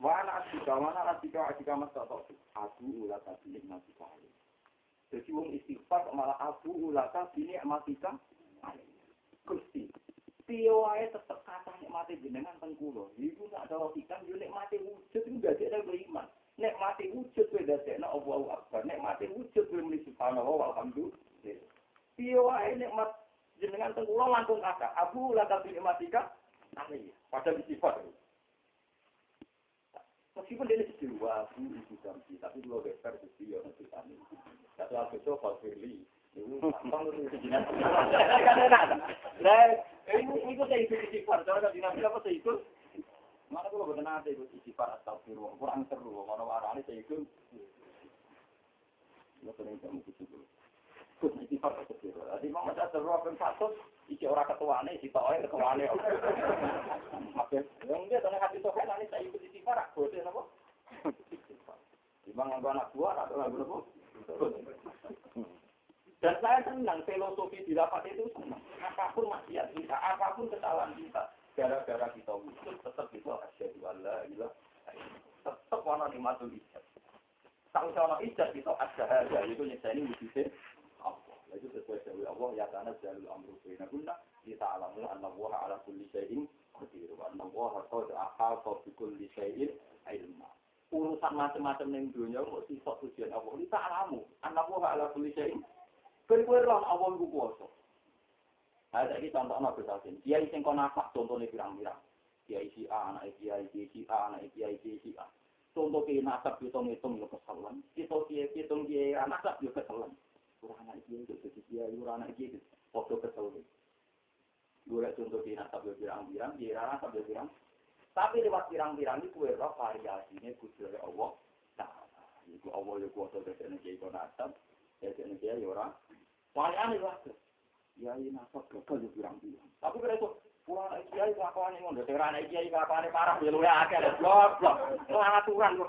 Wa ana asika wa ana asika asika mas tak Aku ulah tapi nikmati kali. Jadi wong istighfar malah aku ulah tapi nikmati kali. Gusti. Piye wae tetep kata nikmati jenengan teng kula. Iku nek ada logika yo nikmati wujud iku gak ada beriman. Nek mati wujud kowe dadekno Allahu Akbar. Nek mati wujud kowe muni subhanallah walhamdulillah. Piye wae nikmat jenengan teng kula langkung kata. Aku ulah tapi nikmati Aneh, padahal sifat. Meskipun dia wah, aku ibu dampi, tapi kalau geser sedih, ya nanti kami. Satu aku itu sejenak. Nah, itu saya ikut sifat, cara kan dinamik apa saya ikut? Mana kalau betul nanti ikut sifat atau firman, kurang seru, mana arahnya saya ikut. Ya, sering kamu ikut Terus sifat kecil. Jadi mau ada seru apa satu, iki ora ketuane, si toe ketuane. Oke, yang dia tanya hati toke nanti saya ikut sifat, aku itu apa? Memang nggak anak buah atau nggak berapa? Dan saya senang filosofi didapat itu senang. Apa pun maksiat kita, apa pun kesalahan kita, gara-gara kita wujud tetap itu asyhadu alla ilaha tetap di matul ijab. Tahu sama ijab itu ada itu nyeseni wujudnya itu sesuai dari Allah ya karena jalul amru baina kunna kita alamu anna wa ala kulli syai'in qadir wa anna wa qad ahata bi kulli syai'in ilma urusan macam-macam ning dunia kok sifat tujuan Allah kita alamu anna wa ala kulli syai'in ben kowe roh Allah iku kuwasa ada iki contoh ana besasin dia sing kon nafak contone pirang-pirang dia isi A anak dia isi A anak dia isi A contoh ke nasab hitung-hitung yo kesalahan kita kiye hitung kiye nasab yo kesalahan Kurang anak dia itu jadi dia, anak itu foto kesel. Gue contoh di nasab birang-birang, dia nasab birang. Tapi lewat birang-birang ini kue roh variasinya kudu dari Allah. Nah, itu Allah ya kuasa dari energi itu nasab, energi ya orang. Walian itu. Ya ini nasab gagal di birang-birang. Tapi kira itu Kurang anak kiai kelakuan ini ngono, dengan anak kiai ini parah, ya lu ya akeh, goblok, lu aturan lu.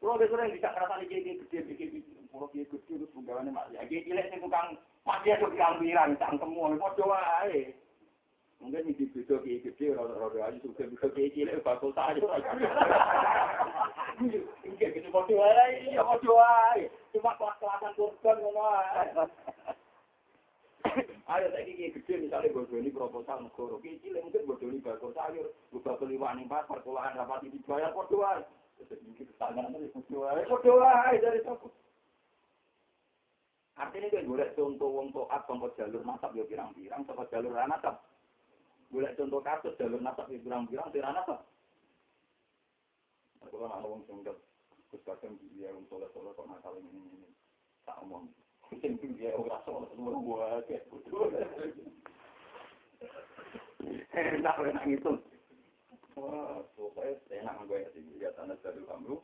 Kalau besok yang bisa kerasa kiai gede, Kulo kiye gede terus penggawane ya kiye cilik sing tukang mati aku pirang-pirang cangkemmu padha wae. Mungkin iki beda kiye gede ora-ora ayu suka bisa kiye cilik bakal tayo. Iki gede padha wae, ya padha wae. Cuma kelas-kelasan kurban ngono ae. Ayo saiki kiye gede misale bodoni proposal negara. Kiye cilik mungkin bodoni bakal sayur, bakal liwani pasar sekolahan rapati dibayar padha wae. Iki tangan iki padha wae. Wae dari? Artinya kan boleh contoh wong toat contoh jalur nasab ya pirang-pirang, contoh jalur nasab. Boleh contoh kasus jalur nasab ya pirang-pirang, tidak nasab. Aku kan ada wong contoh, terus dia wong soleh soleh kok nakal ini ini, tak omong. Mungkin dia orang soleh semua gua kayak betul. Enak enak itu. Wah, pokoknya enak gue ya sih lihat anak jalur amru.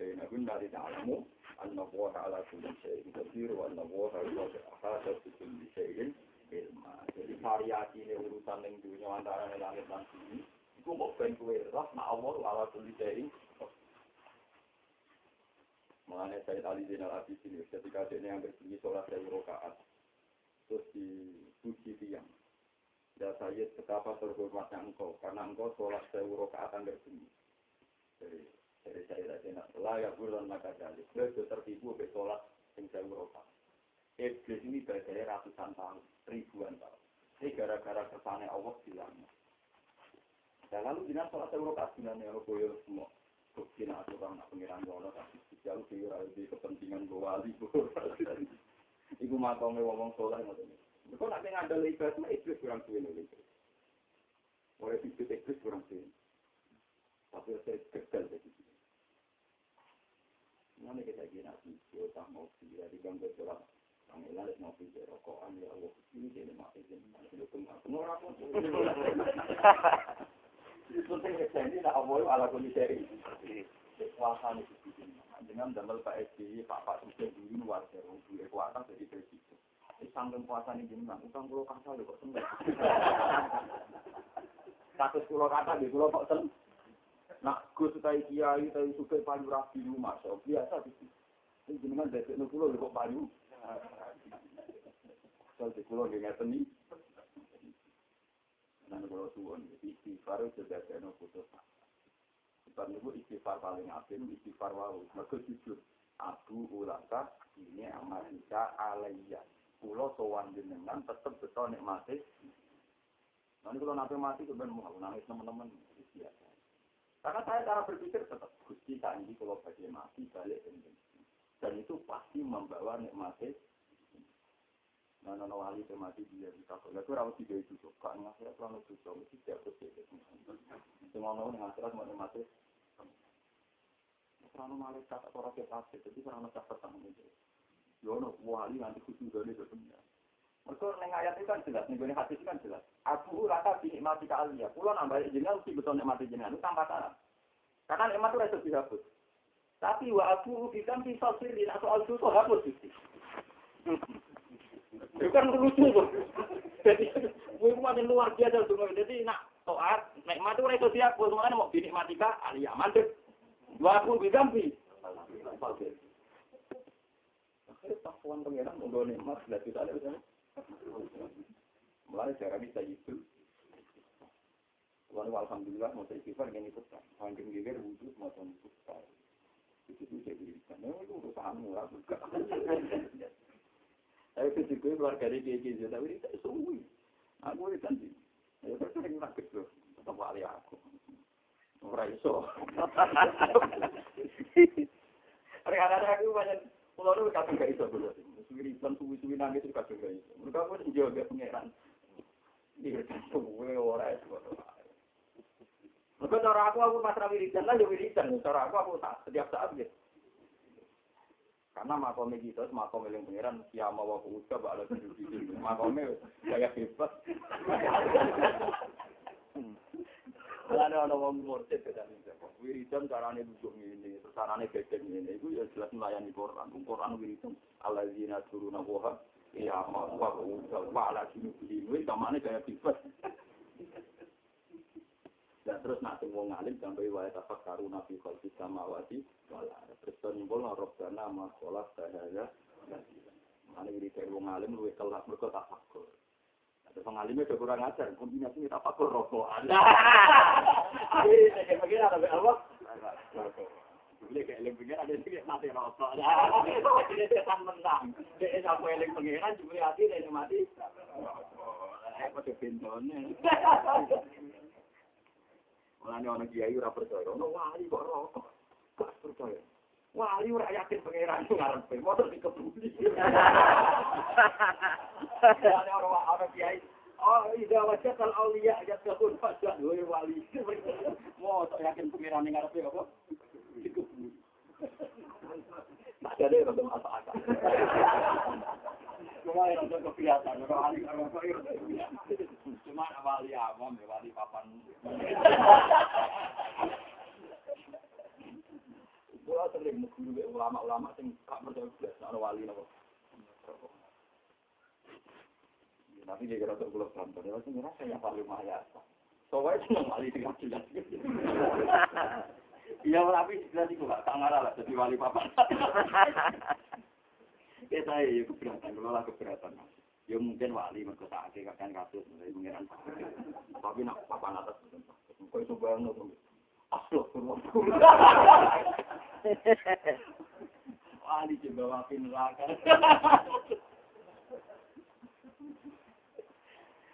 Saya nagun dari dalammu anna Allah ala kulli syai'in qadir wa anna Allah ala ahata bi kulli syai'in ilma. Jadi variasi ini urusan yang dunia antara langit dan bumi. Iku mau ben kowe ras ma Allah ala kulli syai'in Mengenai Said Ali bin Al Abidin ketika dia yang bersembunyi sholat dari rokaat terus dipuji tiang. Ya saya betapa terhormatnya engkau karena engkau sholat sewu rokaat hampir sunyi. Jadi dari saya tadi nak layak bulan maka jadi beliau tertipu be sholat yang saya Iblis ini berdaya ratusan tahun, ribuan tahun. Ini gara-gara kesane Allah bilang. Dan lalu jinak sholat seluruh kasinan yang boyo semua. Bukti nak aturan nak pengiran Allah tapi jauh di kepentingan gue wali Iku makome ngomong soleh ngoten. Kok nak ngandel ibadah iblis kurang suwe iblis. Oleh iblis iblis kurang suwe. Tapi saya gagal jadi. Mana video tak video di gang bergerak. Panggilan mau video rokokan ya Allah ini jadi mati jadi mati ke mana. Semua aku. Penting ini tak mau ala kondisi. Kuasa nih dengan damel Pak SBY, Pak Pak Sugeng dulu luar biasa, dulu kuasa jadi presiden. Ini kuasa ini jenengan, utang pulau lho kok seneng. Kasus pulau kata di pulau kok seneng. Nak gus utai kiai, utai suka payu rapi rumah, so biasa di. Ini jenengan dari nu pulau kok payu. Soal di pulau dia ngerti nih. Nah, kalau tuan, istighfar itu jadi nu putus istighfar niku istighfar paling apik istighfar wau. Mergo jujur aku ulaka ini amarika alayya kula sowan jenengan tetep beto nikmati. Nanti kalau nanti mati itu ben mau nangis teman-teman. Biasa. Karena saya cara berpikir tetap gusti tadi kalau bagi mati balik dan itu pasti membawa nikmati. Nah, nono wali mati dia di kakak. Lalu rawat tiga itu suka ngasih aku itu suka mesti tidak betul. Semua nono ngasih mau nikmati Karena malaikat atau rakyat asli, jadi karena catatan itu. Yono wali nanti khusus dari dunia. Mereka neng ayat itu kan jelas, neng hadis kan jelas. Aku rata dinikmati kali ya. Pulau nambah jenengan mesti betul nikmati jenengan itu tanpa syarat. Karena nikmat itu bisa dihapus. Tapi wa aku bisa sendiri, nah soal itu hapus sih. Itu kan lucu tuh. Jadi, gue makin luar biasa. Jadi, nak soal nikmat itu itu dihapus. Makanya mau dinikmati kali ya, mantep. Waku bigambi. Akhirnya takwan pengiran membawa nikmat sudah kita ada misalnya. Mulai cara bisa itu. Lalu alhamdulillah mau saya istighfar dengan kan. Hanggang geger wujud mau saya kan. Itu itu saya berikan. Nah itu urusanmu lah bukan. Tapi itu juga keluar dari dia gitu. Tapi itu suwi. Aku itu nanti. Ya terus sering nakes loh. Tetap wali aku. Ora iso. Kadang-kadang aku banyak pulau itu kadang gak iso dulu. Suwi-suwi suwi-suwi nangis itu kadang gak iso. Mereka pun juga pangeran. Iya kan suwe ora Mereka cara aku aku pasrah wiridan lah ya wiridan. Cara aku aku tak setiap saat gitu. Karena makomnya gitu, makom yang pengiran kiamah wa kuuska bakal tujuh gitu. Makomnya kayak bebas. Mulane ana wong murtad kan. Wiridan carane duduk terus carane gedeng ngene. Iku ya jelas melayani Quran. Quran wiridan alladzina turuna wa ya ma wa wa ala junubi. Wis kamane kaya bebas. Dan terus nak wong alim sampai wae tafak karu nabi khalqis samawati wala. Terus nimbul robbana ma sholat sahaya. Ane wiridan wong alim luwih kelak mergo tafakur. pengalimnya udah kurang ajar, kombinasi apa kok rokokan. Akhirnya saya pikir ada Allah. Boleh kayak eling pengiran, ada sih mati rokok. Ini setan menang. Dia aku eling pengiran, cuma hati dia mati. Eh, pada pintunya. Mulanya orang kiai ora percaya, ono wali kok rokok. Gak percaya. Wali ora yakin pangeran ngarepe, motor dikebuli. Ada orang orang kiai Oh, ida wajah kal aulia ya tahun wajah dua wali. Mau tak yakin pangeran ngarepe apa? Dikebuli. Tak ada yang untuk apa-apa. Cuma yang untuk kebiasaan, kalau wali kalau Cuma wali awam, wali papan. Kula sering guru ulama-ulama sing gak percaya blas ana wali napa. Tapi dia kira untuk kula kantor, dia sing ngerasa yang paling mahal. Soalnya cuma wali tiga jelas. Iya, tapi jelas itu gak tangan lah, jadi wali papan. Kita ya keberatan, kalau lah keberatan. Ya mungkin wali mereka sakit, kan kasus, mulai mengiran Tapi nak papan atas, kok itu banget. Wali coba wakin neraka.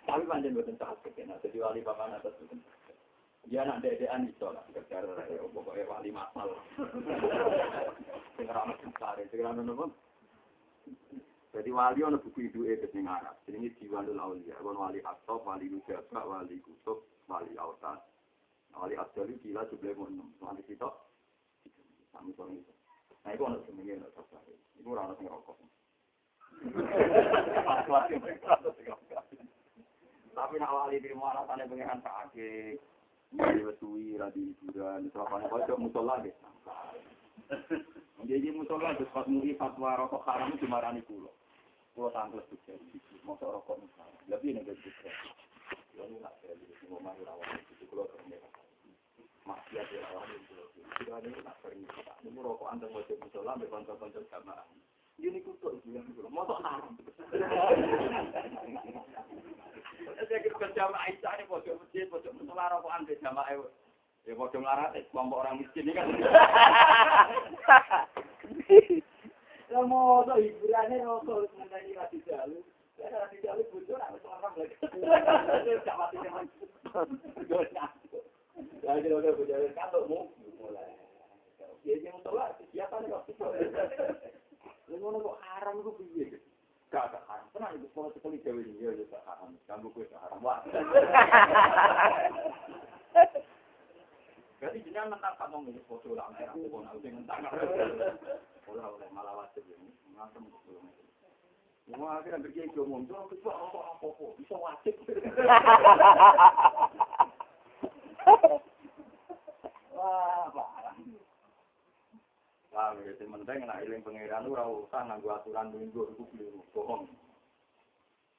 Tapi panjang buatan sakit ya. Jadi wali papan atas itu. Dia anak dedean iso lah. Sekedar ya, pokoknya wali masal. Ramah besar, sing ramah nopo. Jadi wali ono buku itu itu ning Arab. Ini Diwanul Aulia. Kon wali Atop, wali Nujaba, wali Kutub, wali Autas. Wali Abdali gila jumlah enam. Wali. Kami sore itu. Nah, itu ono jenenge lho sapa. Iku ora ono sing rokok. Tapi nak wali di mana tane pengiran kake. Wali wetui, radi hiburan, serapane pojok musola deh. Jadi musola terus pas muri fatwa rokok haram itu dimarani kulo. Kulo tangkel juga di situ. Masa rokok misalnya. Lebih nih dari juga. Ini nak saya di sini mau itu kulo kerja. Ya rawan itu. Sudah ini nak sering kita. Ini rokok anteng wajib musola, berkontor-kontor jamaah. Ini kutuk itu yang kulo. Masa haram. Saya kira kerja sama Aisyah ini pojok masjid, pojok musola rokokan di jamaah. Ya pojok melarat, kelompok orang miskin ini kan. Lah mau hiburannya rokok mengenai rati jalu. Ya rati jalu bocor aku orang lagi. Gak mati teman. Ya jadi udah bocor kalau mau mulai. Ya yang musola siapa nih waktu itu. Lu ngono kok haram ku piye? Gak gak haram. Tenang itu kalau sekali dewe ini ya gak haram. Kamu kuwi gak haram. Wah. Berarti jenengan mentang tak mau milih foto lah, merah aku nak sing mentang. Ora oleh malah wajib ini, ngantem foto. Semua akhirnya berjaya ngomong, jangan kecuali apa-apa, bisa wajib. Wah, ya sing penting nek eling pangeran ora usah nganggo aturan minggu iku keliru, bohong.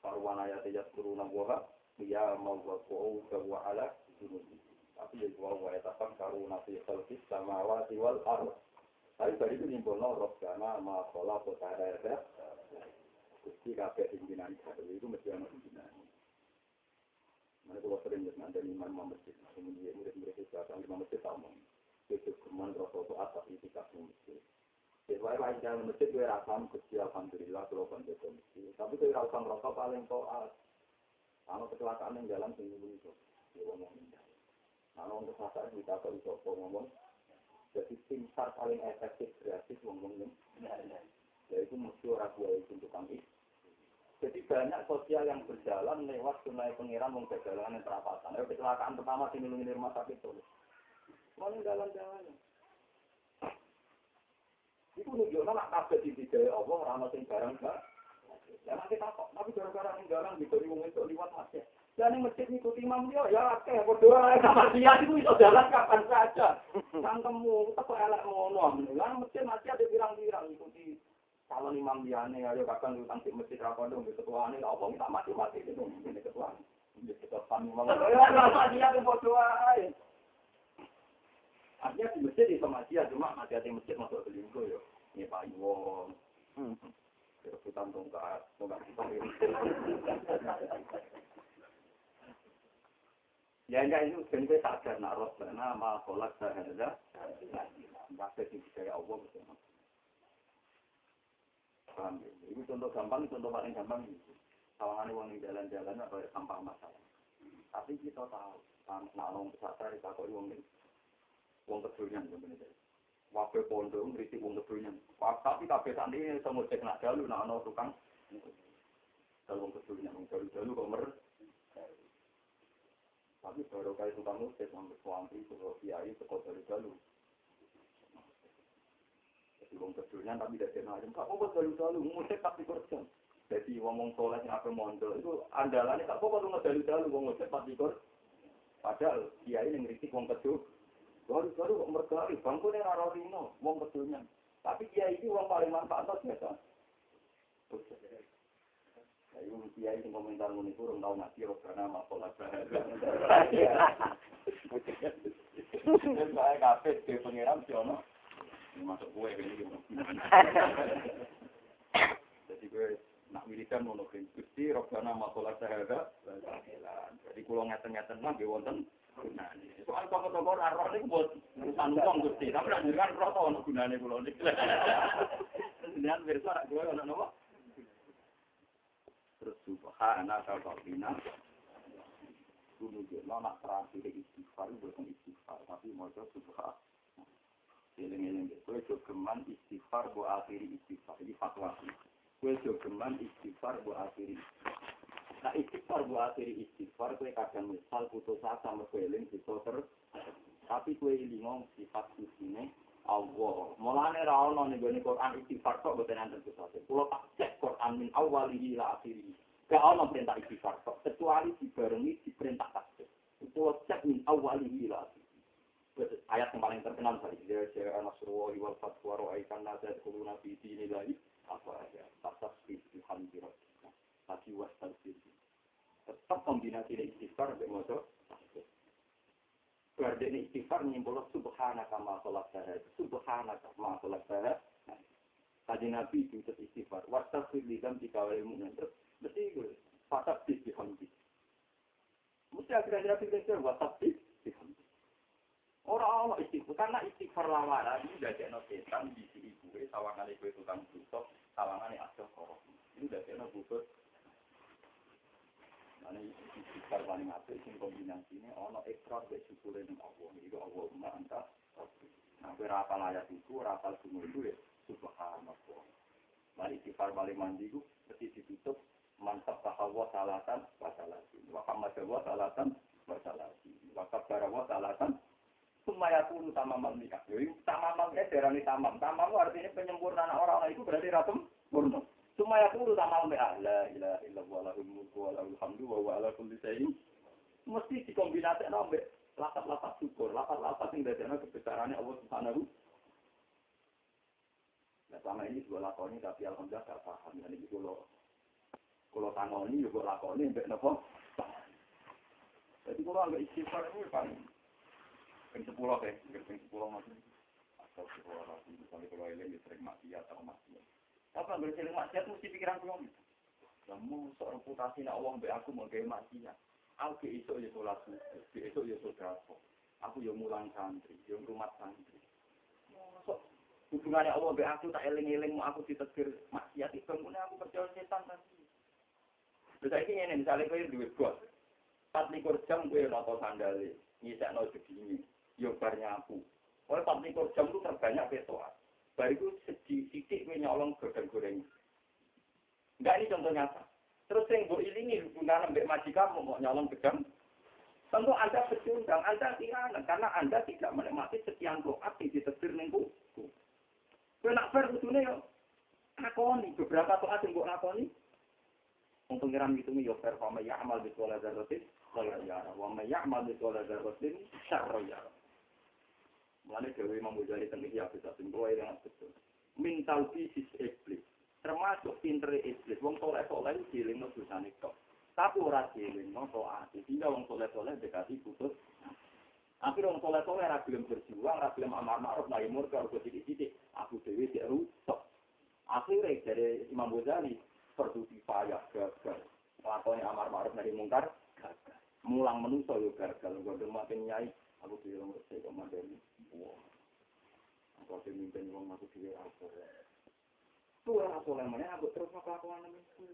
Parwan ayat ayat kuruna wa ya mau wa wa ala. Tapi ya wa wa etafam karuna fi khalqis samawati wal ardh. Tapi tadi itu nimbulno robbana ma khala ya. Gusti kabeh pimpinan itu mesti ana pimpinan. Mana kalau sering lihat ada lima imam masjid, kemudian murid-murid itu akan lima masjid tamu. Itu kemudian rasa itu atas itu kasih masjid. Sesuai lain dalam masjid gue rasam kecil alhamdulillah kalau kan jadi masjid. Tapi gue rasa paling toat. Kalau kecelakaan yang jalan tinggi itu, dia ngomong Kalau untuk masalah kita kalau itu ngomong, jadi tim sar paling efektif kreatif ngomongnya. Yaitu mesti orang tua itu untuk kami. Jadi banyak sosial yang berjalan lewat sungai pengiran mau perjalanan perapatan. Ayo kecelakaan pertama di di rumah sakit itu. Mau jalan-jalan. Itu nunjukkan nak kabeh di bidai Allah ramah sing barang gak. Ya nanti takut, tapi gara-gara yang garang diberi wong itu liwat masjid. Dan yang masjid ngikuti imam dia, ya akeh, berdoa sama dia itu bisa jalan kapan saja. Sangkemu, apa elek ngono. Lan masjid masih ada birang-birang ikuti calon imam liane ayo kapan utang di masjid dong di ketua ini apa kita mati mati itu ini ketua ini ketua kami mau apa dia ke bodoh aja artinya di masjid itu masih cuma masih ada masjid masuk selingkuh yo ini pak Iwon rebutan tongkat tongkat kita ini ya enggak itu sebenarnya sadar nak roh karena ma kolak sahada nggak sih kayak Allah Paham ya? Itu contoh gampang, contoh paling gampang itu. Tawangan uang di jalan-jalan atau sampah masalah. Tapi kita tahu, nak nong pesakar kita kok uang ini, uang kedulungan sebenarnya. Wakil pondok ngeritik uang kedulungan. Tapi kabeh tadi semua cek nak jalu, nak nong tukang. Kalau uang kedulungan, uang jalu-jalu kok mer. Tapi baru kali tukang musik, sampai suami, suami, kiai, sekot jalu-jalu. Wong kedulungan tapi tidak kenal aja. Kak dalu musik tapi kerja. Jadi ngomong soleh yang apa mondol itu andalannya kak tapi kerja. Padahal kiai yang ngeritik wong. Baru baru kok mergali bangkune ora rino wong. Tapi kiai itu wong paling manfaat biasa. Ayo kiai yang komentar ngaji ora karena masalah bahasa. Saya kafe di pengiram siono. Masuk kue ini jadi gue nak wiridan mau nukrin gusti robbana masalah sahada. Jadi kalau ngeten-ngeten mah gue wonten. Gunane. Soal toko-toko roh ini buat urusan uang gusti. Tapi nak jangan roh tau ono gunane ini dan versi anak gue ono nopo terus subhana kabina iku nunjukno nak terakhir istighfar bukan istighfar. Tapi maca subhan. Eling-eling kowe jogeman istighfar bu akhiri istighfar iki fatwa. Kowe jogeman istighfar bu akhiri. Nah istighfar bu akhiri istighfar kowe kadang misal putus asa mergo eling bisa ter tapi kowe ilingo sifat kusine Allah. Mulane ra ono ning gone Quran istighfar kok boten enten pusate. Kulo tak cek Quran min awalihi ila akhirih. Gak ono perintah istighfar kok kecuali dibarengi diperintah tasbih. Kulo cek min awalihi ila akhirih. Ayat yang paling terkenal tadi dia saya Nasrullah wal fatwa ra'aitan nasa yadkhuluna fi dinillahi apa ya tasbih bihamdi rabbika. Lagi wastabih. Tetap kombinasi istighfar dengan motor tasbih. Berdene istighfar nyimpul subhanaka ma khalaqtaha. Subhanaka ma khalaqtaha. Tadi Nabi itu istighfar. Wastaghfir li dzambika wa lil mu'minin. Mesti itu. Fatabih bihamdi. Mesti akhirnya Nabi kata watabih bihamdi. Orang Allah istighfar karena istighfar lawara ini udah jadi setan di si ibu sawangan ibu tukang busuk sawangan ini ada korok ini udah jadi busuk Ini istighfar paling apik sing kombinasine ana ikrar mek syukure ning Allah. Iku Allah ma anta Nah, kowe ora apal ayat iku, ora apal semua itu ya subhanallah. Mari istighfar paling mandi iku mesti ditutup mantap bahwa salatan wa salatin. Wa hamad wa salatan wa salatin. Wa kabbara wa salatan Sumaya tulu tamam nikah. Jadi tamam ya darani tamam. Tamam artinya penyempurnaan orang-orang itu berarti ratum murno. Cuma ya kudu sama mbak la ilaha illallah mulku wa lahul hamdu wa huwa ala kulli syai'in. Mesti dikombinasi ambek lapat-lapat syukur, lapat-lapat yang dadana kebesarannya Allah Subhanahu Nah, selama ini gue lakoni tapi alhamdulillah gak paham. Ini kalau kalau tangoni juga lakoni mbak nopo. Jadi kalau agak istighfar itu paling ping sepuluh ya, ping sepuluh masih. Atau sepuluh lagi, misalnya kalau ini sering maksiat atau maksiat. Apa nggak sering maksiat mesti pikiran kulo. Kamu seorang reputasi nak uang be aku mau gaya maksiat. Aku iso ya sholat subuh, ya saudara. Aku ya mulang santri, ya rumah santri. Masuk hubungannya Allah be aku tak eling-eling mau aku ditegur maksiat itu kemudian aku percaya setan tadi. Terus ini ini misalnya kau duit gua, empat likur jam gue noto sandali, nyisak no segini, yo bar nyapu. Oleh empat likur jam itu terbanyak betoan. Bariku sedih sidik gue nyolong goreng-goreng. Enggak ini contoh nyata. Terus yang gue ilingi hubungan ambek majikan mau nyolong gedang. Tentu Anda pecundang, Anda tiranan. Karena Anda tidak menikmati sekian doa yang ditetir nengku. Gue nak fair kudune yo. Lakoni, beberapa doa yang gue lakoni. Untuk ngiram gitu nih yo fair. Wama ya'amal bitola zarrotin. Wala yara. Wama ya'amal bitola zarrotin. Syarro yara. Mulanya Dewi Imam Ghazali tentang ya bisa simpul dengan betul. Mental bisnis iblis. Termasuk pinter iblis. Wong soleh soleh ciling no susah kok. Tapi ora ciling no toat. Sehingga wong soleh soleh dekati putus. Akhirnya wong soleh soleh ragilem berjuang, ragilem amar ma'ruf nahi murka, rugo titik-titik. Aku Dewi tidak rusak. Akhirnya dari Imam Ghazali perduti payah gagal. Lakoni amar ma'ruf nahi mungkar gagal. Mulang menuso yo gagal. Gue makin nyai. Aku bilang saya komandan. Wah. Aku ada mimpin wong aku dhewe apa. Tuh ora soleh meneh aku terus kelakuan itu.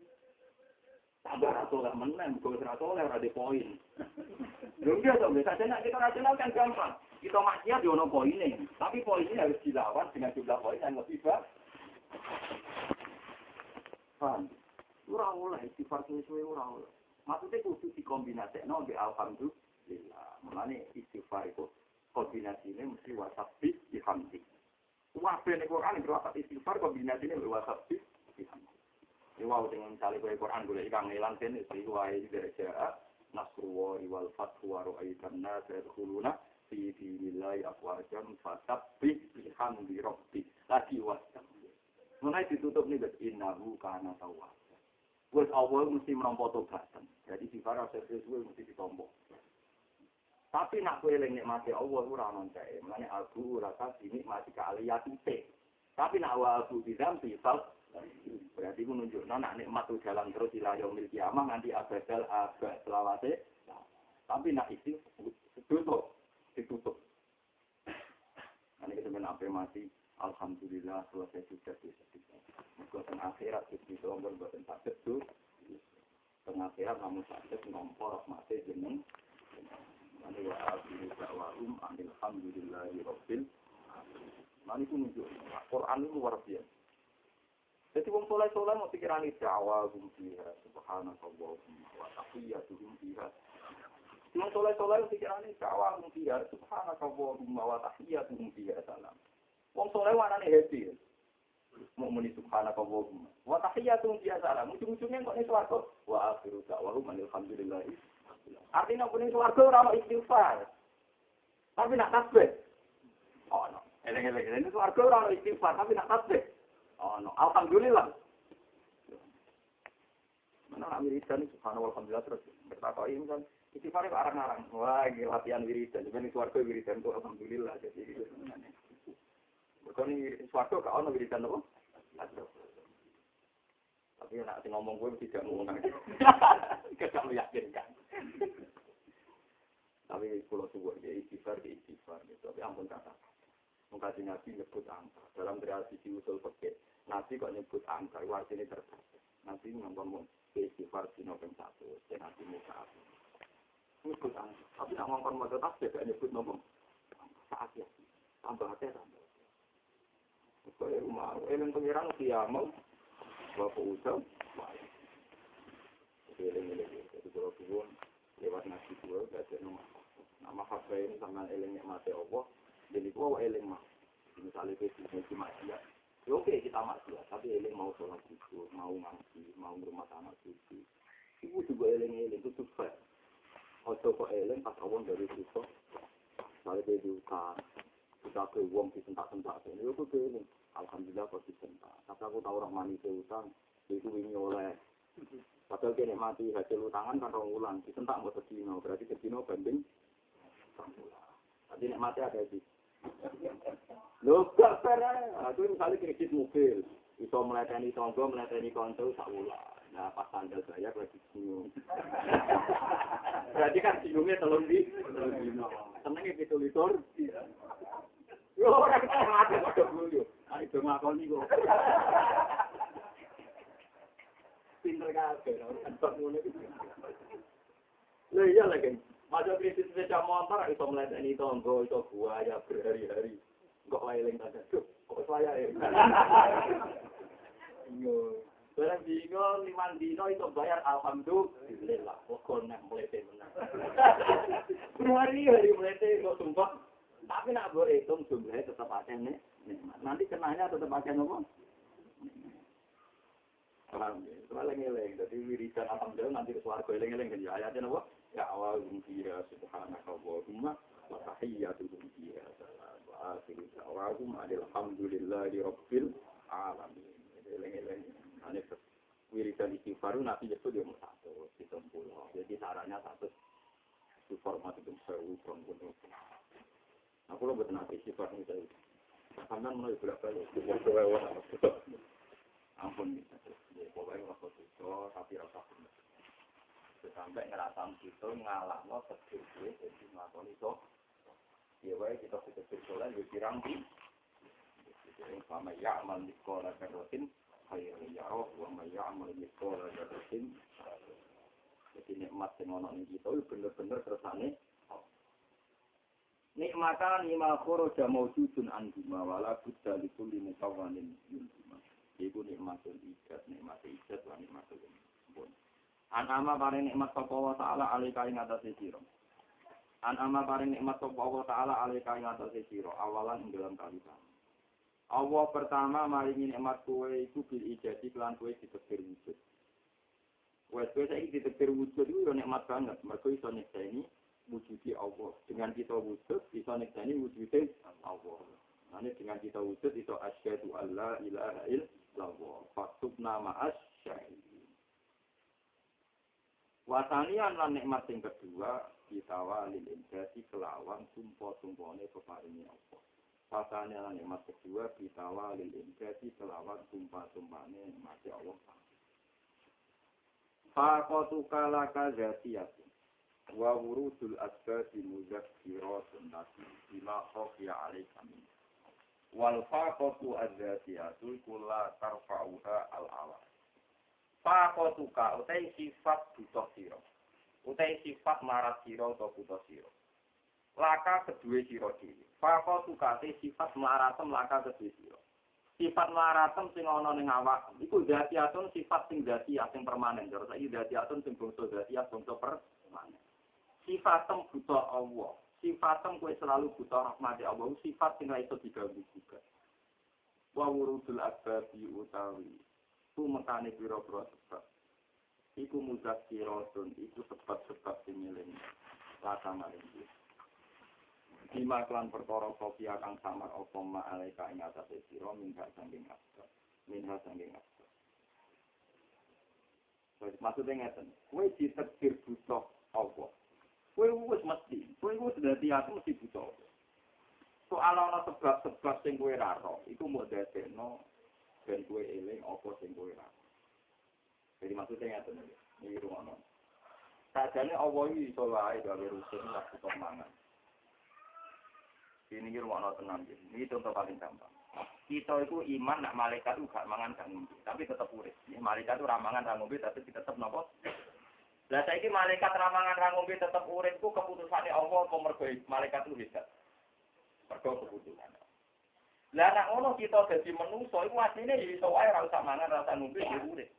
Tambah ora soleh meneh, kok ora soleh di poin. Lho iya to, biasa kita rasional kan gampang. Kita maksiat yo ono poine, tapi poinnya harus dilawan dengan jumlah poin yang lebih banyak. Paham? Ora oleh istighfar suwe-suwe ora oleh. Maksudnya kudu alhamdulillah. Mulane istighfar itu kombinasi ini mesti wasabih dihamdi. Wabah ini Quran yang berwakat istighfar kombinasi ini wasabih dihamdi. Ini wow dengan misalnya kue Quran boleh ikan ngilang kan itu dari ja'a nasruwa wal fathu wa ru'aitan nas yadkhuluna fi dinillahi afwajan fasabbih bihamdi rabbi lagi wasabih. Mulai ditutup nih bet innahu kana tawwab. Wes awal mesti menompo tobatan. Jadi di para sesuai mesti ditombok. Tapi nak kue eling nikmati Allah ora ono cae. Mulane aku rasa dinikmati kaaliyatite. Tapi nak wa aku didampi fal berarti ku nunjukno nak nikmat jalan terus ila yaumil kiamah nanti abadal abad selawase. Tapi nak isi ditutup, ditutup. Nanti kita menape mati Alhamdulillah selesai sudah bisa. Bukan akhirat itu omong bukan sakit tuh. Tengah akhirat namun sakit ngompor mati jeneng Mane wa akhiru da'wahum alhamdulillahi rabbil alamin. Mane itu nunjuk Quran itu luar biasa. Jadi wong soleh soleh mau pikiran itu awal fiha subhanakallahumma wa tahiyyatuhum fiha. Wong soleh soleh pikiran itu awal fiha subhanakallahumma wa tahiyyatuhum fiha salam. Wong soleh warnane happy. Mau muni subhanakallahumma wa tahiyyatuhum fiha salam. Ujung-ujungnya kok ning swarga wa akhiru da'wahum alhamdulillah. Artinya pun ning swarga ora ono istighfar. Tapi nak tasbih. Oh no. Eleng-eleng ini swarga ora ono istighfar tapi nak tasbih. Oh, no. Alhamdulillah. Mana nak wiridan subhanallah alhamdulillah terus bertakwa ini kan istighfar itu arang-arang. Wah, ini latihan wiridan. Jadi suarga wiridan itu alhamdulillah. Jadi itu sebenarnya. Bukan ini suarga gak ono wiridan apa? Tapi nak ngomong gue tidak mau ngomong. Tidak meyakinkan. Tapi kalau sebuah dia istighfar, dia istighfar. Gitu. Tapi ampun kata. Mengkaji Nabi nyebut angka. Dalam tradisi usul pekeh. Nabi kok nyebut angka. Artinya terbatas. Nabi ngomong istighfar dino ping satu. Dan Nabi muka aku. Nyebut angka. Tapi nak ngomong mau tetap gak nyebut ngomong. Saat ya. Tambah hati tambah. Kaya rumah. Eleng pengiran kiamal. Bapak. Jadi eleng-eleng. Kalau tuan. Lewat nasi. Gak ada nomor. Nama hafal ini sama elengnya mati Allah. Jadi gua eling mah. Misalnya ke sini cuma dia. Ya oke kita maksiat, tapi eling mau sholat zuhur, mau ngaji, mau rumah tanah suci. Ibu juga eling-eling itu fair. Ojo kok eling pas awon dari situ. Misalnya dia diutang, kita ke uang disentak-sentak. Ini aku eling. Alhamdulillah kok disentak. Tapi aku tahu orang manis utang, itu ini oleh. Padahal kini mati hasil utangan kan orang ulang, disentak mau sedino, berarti sedino banding. Tadi nek mati ada sih. Lho, gak fair Aku misalnya kredit mobil, bisa meleteni tonggo, meleteni konco, sak wulan. Nah, pas tanggal saya lagi bingung. Berarti kan bingungnya telur di, seneng ya itu litur. Yo, orang mati pada dulu. Ayo ngakoni kok. Pinter kabeh, kan ngono Lho iya lagi. Masa krisis sepeda motor itu meleteni tonggo, itu buaya berhari-hari. Kok lailing saja. Kok saya ya? Bingung. Barang bingung, lima dino itu bayar Alhamdulillah. Kok konek melete menang. Berhari-hari melete, kok sumpah. Tapi nak gue hitung jumlahnya tetap ada nih. Nanti kenanya tetap ada nopo. Paham ngeleng. Jadi wiridan alhamdulillah nanti ke suarga eleng-eleng. Kan ya ayatnya nopo. Ya awal fiha subhanaka Allahumma wa tahiyyatuhum fiha salam wa akhiru da'wahum alhamdulillahi rabbil alamin. Eleng-eleng. Ane wiridan istighfar nanti nyebut yang satu di sepuluh. Jadi sarannya satu itu format itu sewu perempuan. Aku lo betul nanti ini saya. Karena mulai berapa ya? Ampun bisa. Pokoknya waktu itu tapi rasa benar sampai ngerasa itu ngalah lo sedih jadi ngakon itu ya wae kita sedih soleh ya pirang di sama ya amal di sekolah karotin khair ya roh wa ma ya amal di sekolah karotin jadi nikmat yang ono ning kita itu bener-bener kersane nikmatan lima khoroja maujudun anjuma wala budda likulli mutawanin yunjuma iku nikmatul ijad nikmatul ijad wa nikmatul pun Anama paring nikmat sapa wa taala alika ing atase sira. Anama paring nikmat sapa wa taala alika ing atase sira awalan ing dalam kalimat. Allah pertama maringi nikmat kowe iku bil ijadi lan kowe ditetir wujud. Wes kowe saiki ditetir wujud iku yo nikmat banget, mergo iso nyekseni wujudi Allah. Dengan kita wujud iso nyekseni wujude Allah. Nanti dengan kita wujud iso asyhadu alla ilaha illallah. Faktubna ma'as syahid. Wasanian lan nikmat sing kedua ditawa lil injasi kelawan tumpo-tumpone peparingi Allah. Wasanian lan nikmat kedua ditawa lil injasi kelawan tumpa-tumpane nikmat Allah. Fakotu kalaka zatiyati wa wurudul asbati muzakkiratun nasi bima khofiya alaika min. Wal fakotu azatiyatu kulla tarfa'uha al-awal. Fakotuka utai sifat butuh siro. Utai sifat marat siro atau butuh siro. laka kedua sira dhewe. Fako tukate sifat mlaratem laka kedua sira. Sifat mlaratem sing ana ning awak iku datiatun sifat sing dati sing permanen. Jare saiki datiatun sing bangsa dati bangsa permanen. Sifatem buta Allah. Sifatem kowe selalu buta rahmati Allah. Sifat sing iso diganggu juga. Wa wurudul asbabi utawi. Ku mekane pira-pira sebab. Iku muzakiratun, iku sebab-sebab sing nyeling. Laka maring Lima kelan perkara kopi akan samar opo ma alaika ing atas siro minha sangking asbab. Minha sangking asbab. Maksudnya ngeten, kue ditekdir butuh Allah. Kue wis mesti, kue wis dadi aku mesti Allah. Soal ana sebab-sebab sing kue raro, iku mau dadekno ben kue eling apa sing kue raro. Jadi maksudnya ngeten, ini rumah Sajane Allah iki iso wae gawe rusun lah butuh mangan. Ini kira mau tenang. Ini contoh paling gampang. Kita itu iman nak malaikat itu gak mangan gak tapi tetap urip. Malaikat itu ramangan ra ngombe tapi kita tetap nopo. Lah saiki malaikat ramangan ra ngombe tetap urip ku keputusane Allah apa mergo malaikat itu hebat. Mergo keputusan. Lah nek ngono kita dadi menungso iku asline ya iso wae ra usah mangan ra usah ngombe ya urip.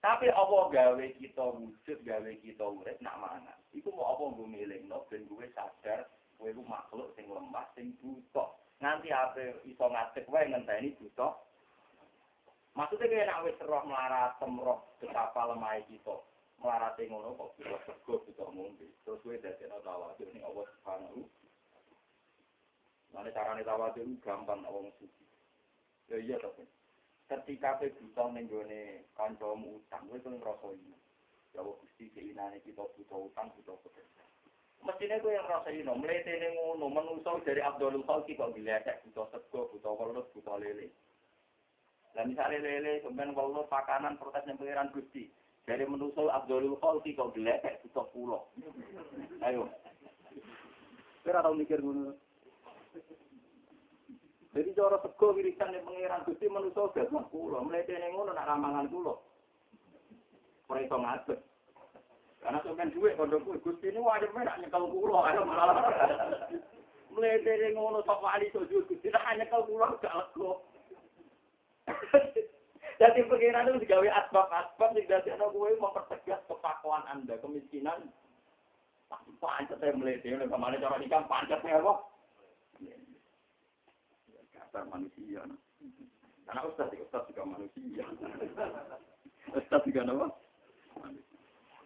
Tapi Allah gawe kita wujud, gawe kita urip nak mangan. Iku mau apa nggo milingno ben gue sadar kowe iku makhluk sing lemah, sing buta. Nganti ape iso ngadeg wae ngenteni buta. Maksudnya kayak nak wis roh melarat, roh betapa lemah kita. Melarat ngono kok bisa sego bisa ngombe. Terus kowe dadi ana tawadhu ning Allah Subhanahu. Mana carane tawadhu gampang wong suci. Ya iya to. Ketika kowe buta ning gone kancamu utang, kowe kuwi ngrasa ini. Ya Gusti keinane kita buta utang, buta pekerjaan. Mestinya gue yang rasa ini, melete ini ngono, menusau dari Abdul Khalki kok diledek, butuh sego, butuh welut, butuh lele. Dan misalnya lele, kemudian welut, pakanan, protesnya pengiran Gusti. Dari menusau Abdul Khalki kok diledek, butuh pulau. Ayo. Kira tau mikir ngono. Jadi cara sego wirisan yang pengiran Gusti menusau butuh pulau. Melete ini ngono, nak ramangan pulau. Mereka ngadep. Karena sampean duit kalau kuwi Gusti ini wajib nak nyekel kula ayo malah. Dari ngono sok wali sujud Gusti nak nyekel kula gak lego. Jadi pengiran itu digawe asbab-asbab sing dadi ana kowe mempertegas kepakuan Anda, kemiskinan. Pasti pancet saya mulai dari ke mana cara nikah pancet ya apa? Kata manusia. Karena ustaz, ustaz juga manusia. Ustaz juga apa?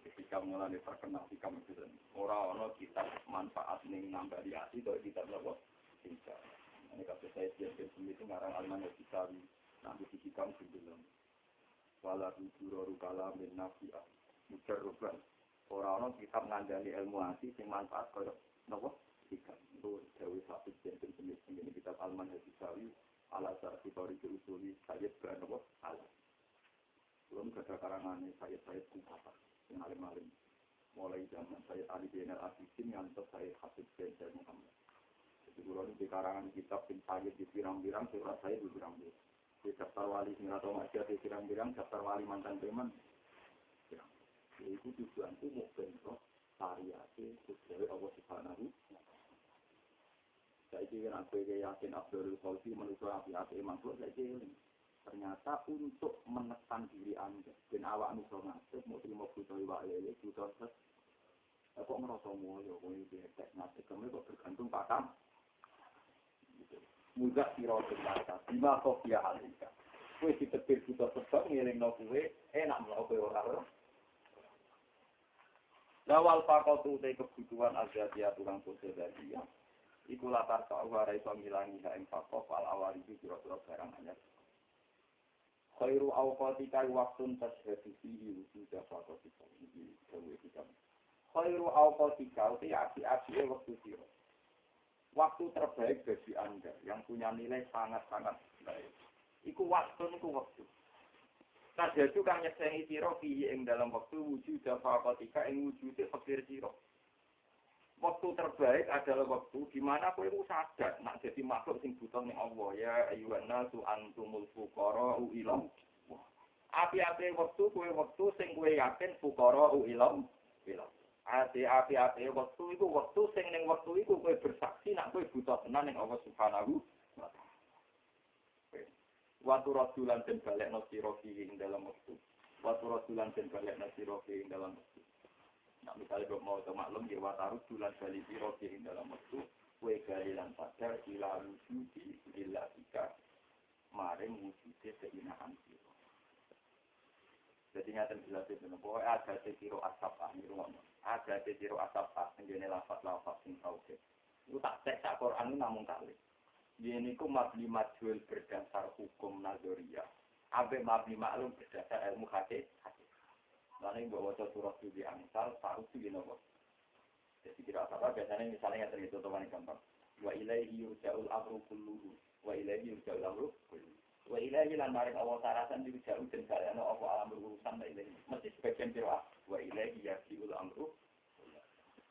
Ketika mulai terkenal di kamu itu orang orang kita manfaat nih nambah di hati kita berapa bisa ini kata saya siap sendiri itu ngarang alman kita nanti di kamu sebelum wala bujuro rukala min nafi'ah. Mujarruban orang-orang kita mengandali ilmu hati yang manfaat kalau nopo kita itu dewi satu jensen jenis ini kita alman hadisawi ala sarfi tori usuli saya beranopo ala belum ada karangan saya saya kumpapa yang alim-alim. Mulai zaman saya Ali Al-Afisin ngantos saya Habib bin Zaid Muhammad. Jadi kalau di karangan kitab bin Sayyid di pirang-pirang, surat saya di pirang-pirang. Di daftar wali sing atau maksiat di pirang-pirang, daftar wali mantan preman. Ya. Itu tujuanku mau bentuk variasi sesuai Allah Subhanahu saya kira aku yakin Abdul Khalfi menurut api-api makhluk saya kira ternyata untuk menekan diri anda dan awak nusa ngasih mau terima butuh iwak lele butuh ses ya kok ngerasa mulio kok ini betek ngasih kamu kok bergantung pakam mudah siro berkata lima kofia halika kue ditebir butuh sebab ngiring no kue enak mau kue orang Lawal fakotu te kebutuhan aja dia tukang putih dari ya. Iku latar kau warai ngilangi ha ing fakok wal awal itu kira-kira barang anyar. khairu awqatika waktun tashhadu fihi wujuda faqatika iki dewe kita khairu awqatika uti api-api waktu sira waktu terbaik bagi anda yang punya nilai sangat-sangat baik. Iku waktu niku waktu. Tajadu kang nyesengi sira fihi ing dalam waktu wujuda faqatika ing wujude fakir sira. Waktu terbaik adalah waktu di mana kowe iku sadar nak jadi makhluk sing butuh ning Allah. Ya ayyuhan nasu antumul fuqara ila Api-api waktu kowe waktu sing kowe yakin fuqara ila ila. kabeh api-api waktu iku waktu sing ning waktu iku kowe bersaksi nak kowe buta tenan ning Allah Subhanahu wa taala. Waktu rasulan den balekno sira ing dalam waktu. Waktu rasulan den balekno sira ing dalam waktu. Nah, misalnya kok mau ke maklum, ya wataru bulan bali siro ing dalam waktu, kue gali lan sadar, ila wujudi, ila tika, maring wujudnya keinahan siro. Jadi nyata jelas itu, bahwa ada siro asap ah, rumah, ada siro asap ah, menjadi lafat-lafat sing tauhid. Itu tak cek sak Quran namun kali. Ini ku mabni majul berdasar hukum nazariyah. Abe mabni maklum berdasar ilmu hadis. Lalu bawa wajah surat suci Amsal, taruh suci nopo. Jadi kira apa biasanya misalnya yang terhitung teman gampang. Wa ilaihi yurja'ul amru kulluhu. Wa ilaihi yurja'ul amru kulluhu. Wa ilaihi lan maring Allah sarasan yurja'u dan kalian apa alam urusan wa ilaihi. Mesti sebagian kira. Wa ilaihi yarji'ul amru.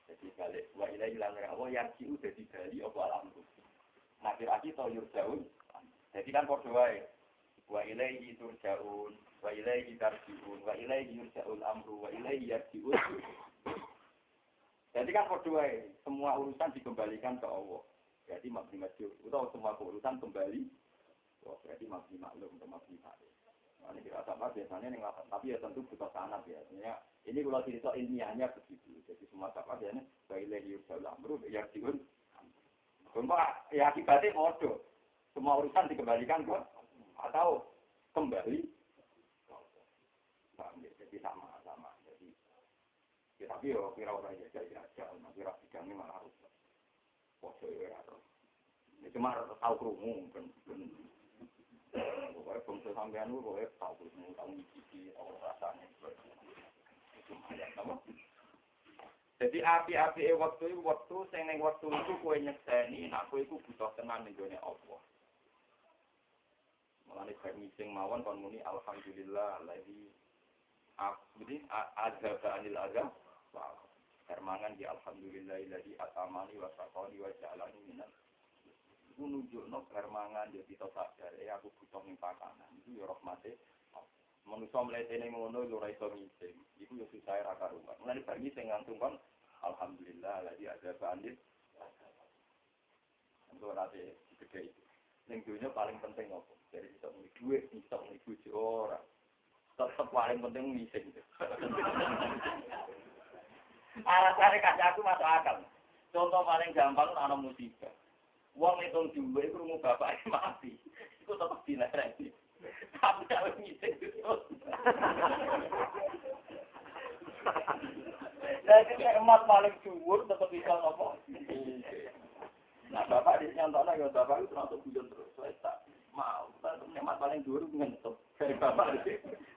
Jadi balik. Wa ilaihi lan Allah yarji'u jadi bali apa urusan. Nah kira kita yurja'un. Jadi kan berdoa Wa ilaihi turja'un wa ilaihi tarji'un wa ilaihi yurja'ul amru wa ilaihi yarji'un jadi kan berdua semua urusan dikembalikan ke Allah jadi mabni majur atau semua urusan kembali berarti mabni maklum atau mabni maklum ini kira sama biasanya nih tapi ya tentu butuh sanat ya. Sebenarnya ini kalau cerita ilmiahnya begitu. Jadi semua sama biasanya bailai yurja'ul amru ya diun. Sumpah, ya akibatnya bodoh. Semua urusan dikembalikan ke atau kembali jadi sama sama jadi kita biro kira orang ya jadi aja nanti rapi kami malah harus foto ya atau ya cuma tahu kerumu kan pokoknya bangsa sampean lu pokoknya tahu kerumu tahu ngicipi tahu rasanya ya sama jadi api-api waktu itu waktu sing waktu itu kue nyekseni nak kue itu butuh tenan ning gone Allah Mulane baik ngising mawon kon muni alhamdulillah lagi jadi azab anil azab. Hermangan di alhamdulillahilladzi atamani wa saqani wa ja'alani minal Iku nunjukno hermangan ya kita sadar eh aku butuh ning pakanan. Iku ya rahmate Manusa mletene ngono lho ora iso ngising. Iku ya susah ra karuan. Mulane bar ngising langsung kon alhamdulillah lagi ada bandit. Untuk rate gede itu. Ning dunia paling penting apa? Jadi kita mulai duit, kita mulai bujuk orang tetap paling penting ngising. Alasannya kasih aku masuk akal. Contoh paling gampang ana musibah. Wong itu jumbo itu rumah bapak mati. Itu tetap dilarang. Tapi kalau ngising itu. Jadi emas paling jujur tetap bisa ngomong. Nah bapak di nyantana ya bapak itu langsung bujon terus. Saya tak mau. Emas paling jujur ngentuk. Dari bapak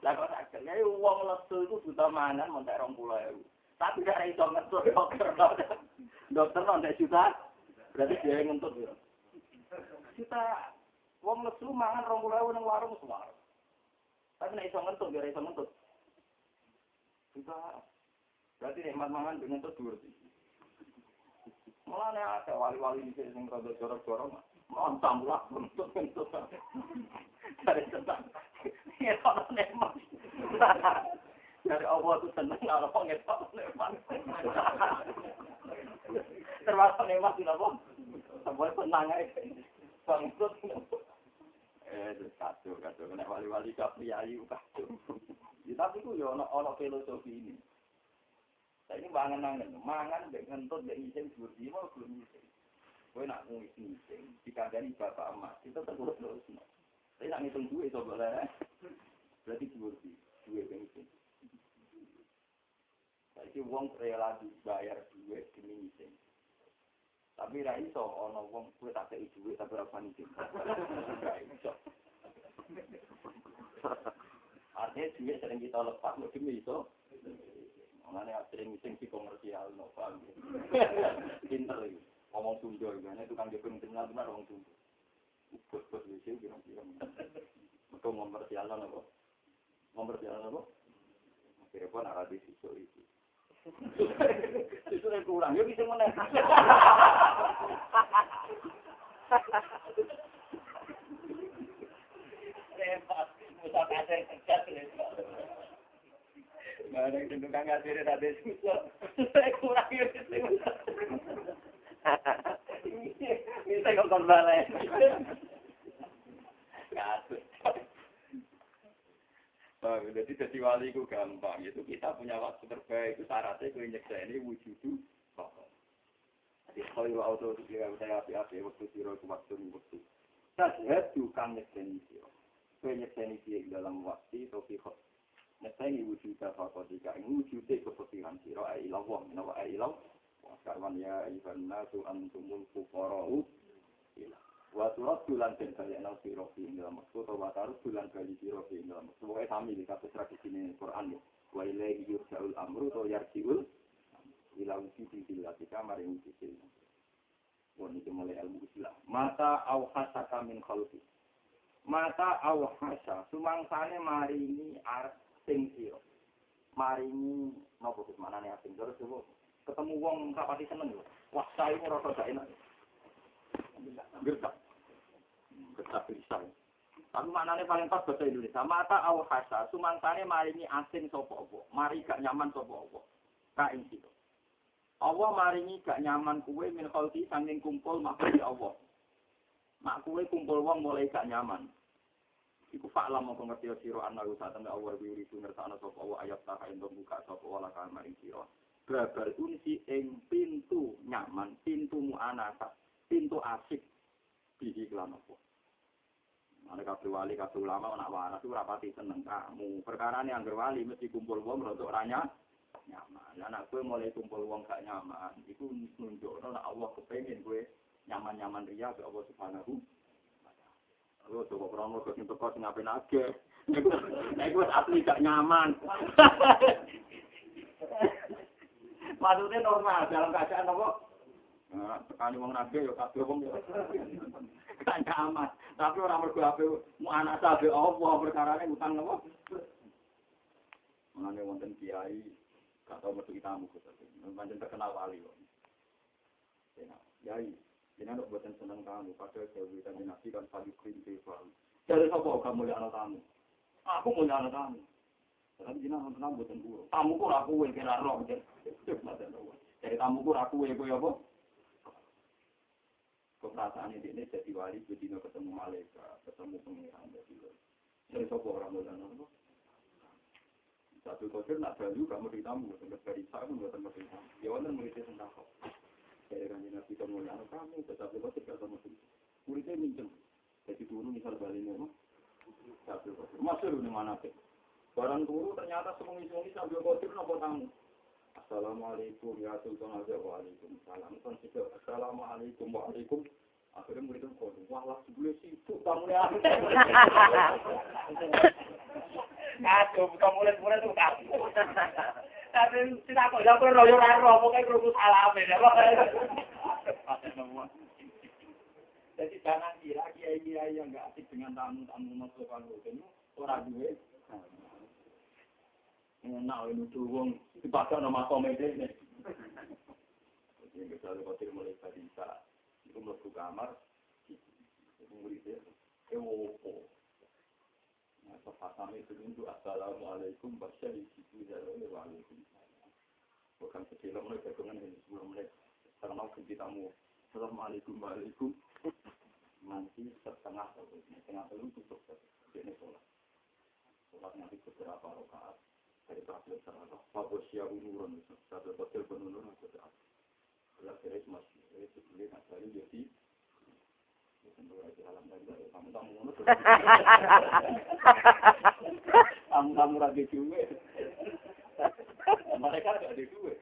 lah kok sakit, ya uang lesu itu buta mangan montek rong pulau. Tapi gak ada iso ngentut dokter, dokter non juta, Berarti dia yang ngentut ya. Kita wong lesu mangan rong puluh nang warung semua. Tapi nek iso ngentut ya iso ngentut. Kita berarti nikmat mangan dengan tidur sih. Malah nek ada wali-wali di sing rada jorok-jorok mah mantam lah ngentut ngentut. Cari tetap. Ya ono nek mas. Dari Allah itu seneng kalau ngetok nikmat. Termasuk nikmat itu apa? Semua senang aja. Bangkrut. Eh, kacau, kacau. Kena wali-wali kapriayi, kacau. Ya, tapi itu ya ono filosofi ini. Saya ini mangan-mangan. Mangan, ngentut, ngising, burdi, mau belum ngising. Kowe nak ngising, dikandani bapak emas, itu terus terus. Tapi nak ngitung duit, coba lah. Berarti dua duit bensin. Jadi uang rela bayar duit demi ngising. Tapi ra iso ana wong kuwi tak kei duit tapi ora panik. Ra iso. Artinya duit sering kita lepas, mungkin iso. Mengenai sering ngising si komersial, no, paham Pinter lagi. Ngomong Sunda, itu tukang jepun kenal benar ngomong Sunda. Bos-bos bisa, kira-kira. Mereka komersial, nomor jalan apa? Pun arah di situ itu. Justru kurang, ya bisa menang. Repot, musuh kasar kerja Barang tentu ada susah, kurang ya bisa. saya kok kembali. Kasut. Paham? Jadi jadi wali itu gampang. Itu kita punya waktu terbaik. Itu syaratnya gue nyekseni wujudu pokok. Jadi kalau auto dia saya api-api waktu siro itu waktu waktu. Saya juga nyekseni siro. Gue nyekseni dia dalam waktu itu fikot. Nyekseni wujuda pokok jika ini wujudnya kepikiran siro. Ailah wong. Nawa ailah. Karwan ya iban nasu antumul fukorau. Ilah. Wa turad bulan den kaya nang sira ing dalam waktu atau wa tarud bulan kali sira ing dalam waktu pokoke sami di kasus tradisi ini Quran ya wa ilaihi yurja'ul amru atau yarji'ul ila wujudi billatika maring wujudi Wah, ini mulai ilmu Islam. Mata au hasaka min khalqi. Mata au hasa, sumangsane maringi arep sing sira. Maringi napa kus manane asing terus ketemu wong rapati seneng. Wah, saya ora rada enak. Gertak. Gertak bisa. Tapi maknanya paling pas bahasa Indonesia. Mata au hasa, sumangsane maringi asing sopo opo. Mari gak nyaman sopo opo. Kain situ. Allah maringi gak nyaman kue min khalqi sanging kumpul makhluk Allah. Mak kue kumpul wong mulai gak nyaman. Iku faklam mau ngerti sira ana usaha tanda Allah wiri itu ngertakno sapa Allah ayat tak ento buka sapa Allah kan maring sira. Babal unsi ing pintu nyaman, pintu muanasa, pintu asik bihi kelan apa. Ana kabeh wali kabeh ulama ana waras ora pati seneng kamu. Perkarane angger wali mesti kumpul wong rodok ranya nyaman. Nek kowe mulai kumpul wong gak nyaman, iku nunjukno nek Allah kepengin kowe nyaman-nyaman riya ke Allah Subhanahu Lu coba krono kok sing teko sing ape nage. Nek wis asli gak nyaman. Maksudnya normal dalam keadaan apa? Nah, tekani wong nage yo kabeh wong yo. Gak nyaman. Tapi orang mergo ape mu anak sabe apa perkarane utang apa? Mengenai wonten kiai gak tau metu tamu kok. Pancen terkenal wali kok. Ya, kiai, Jangan nak buatan senang kamu, padahal saya berikan nabi kan paling krim keval. Jadi apa kamu mulia anak kamu? Aku mulia anak kamu. Tapi nonton kamu buatan buruk. Kamu kok aku yang kira roh. Jadi kamu kok aku yang kaya apa? Keperasaan ini jadi wali, jadi ketemu malaikat, ketemu pengiran. Jadi apa orang mulia kamu? Satu kotor nak baju kamu ditamu, sampai dari saya pun buatan mesin. Ya wonder muridnya tentang dari kanji nabi kemuliaan kamu tetapi kok tidak sama sih muridnya minjem. Jadi dulu misal baliknya mah tapi kok masuk di mana sih barang turu ternyata semungi-semungi sambil kotir nopo tamu Assalamualaikum ya Sultan Aja Waalaikumsalam kan sih Assalamualaikum Waalaikum akhirnya murid itu kok wah sebelum sibuk tamunya Kacau, bukan murid-murid itu kacau. Tapi tidak kok yang perlu royo royo, pokoknya kerupuk salam ya. Jadi jangan kira kiai-kiai yang nggak asik dengan tamu-tamu masuk kalau itu orang gue. Nah, ini wong dipakai nama komedi ini. Jadi misalnya kotir mulai bisa, itu masuk kamar, itu muridnya, ewo. Nah, kami itu untuk Assalamualaikum warahmatullahi wabarakatuh. Bukan kecil mulai jagungan ini sebelum mulai sekarang mau kita. Assalamualaikum warahmatullahi Nanti setengah setengah belum tutup ini sholat. Sholat nanti beberapa rakaat dari terakhir serata. Bapak siap umurun satu itu cari jadi Kamu-kamu lagi duit. Mereka ada duit.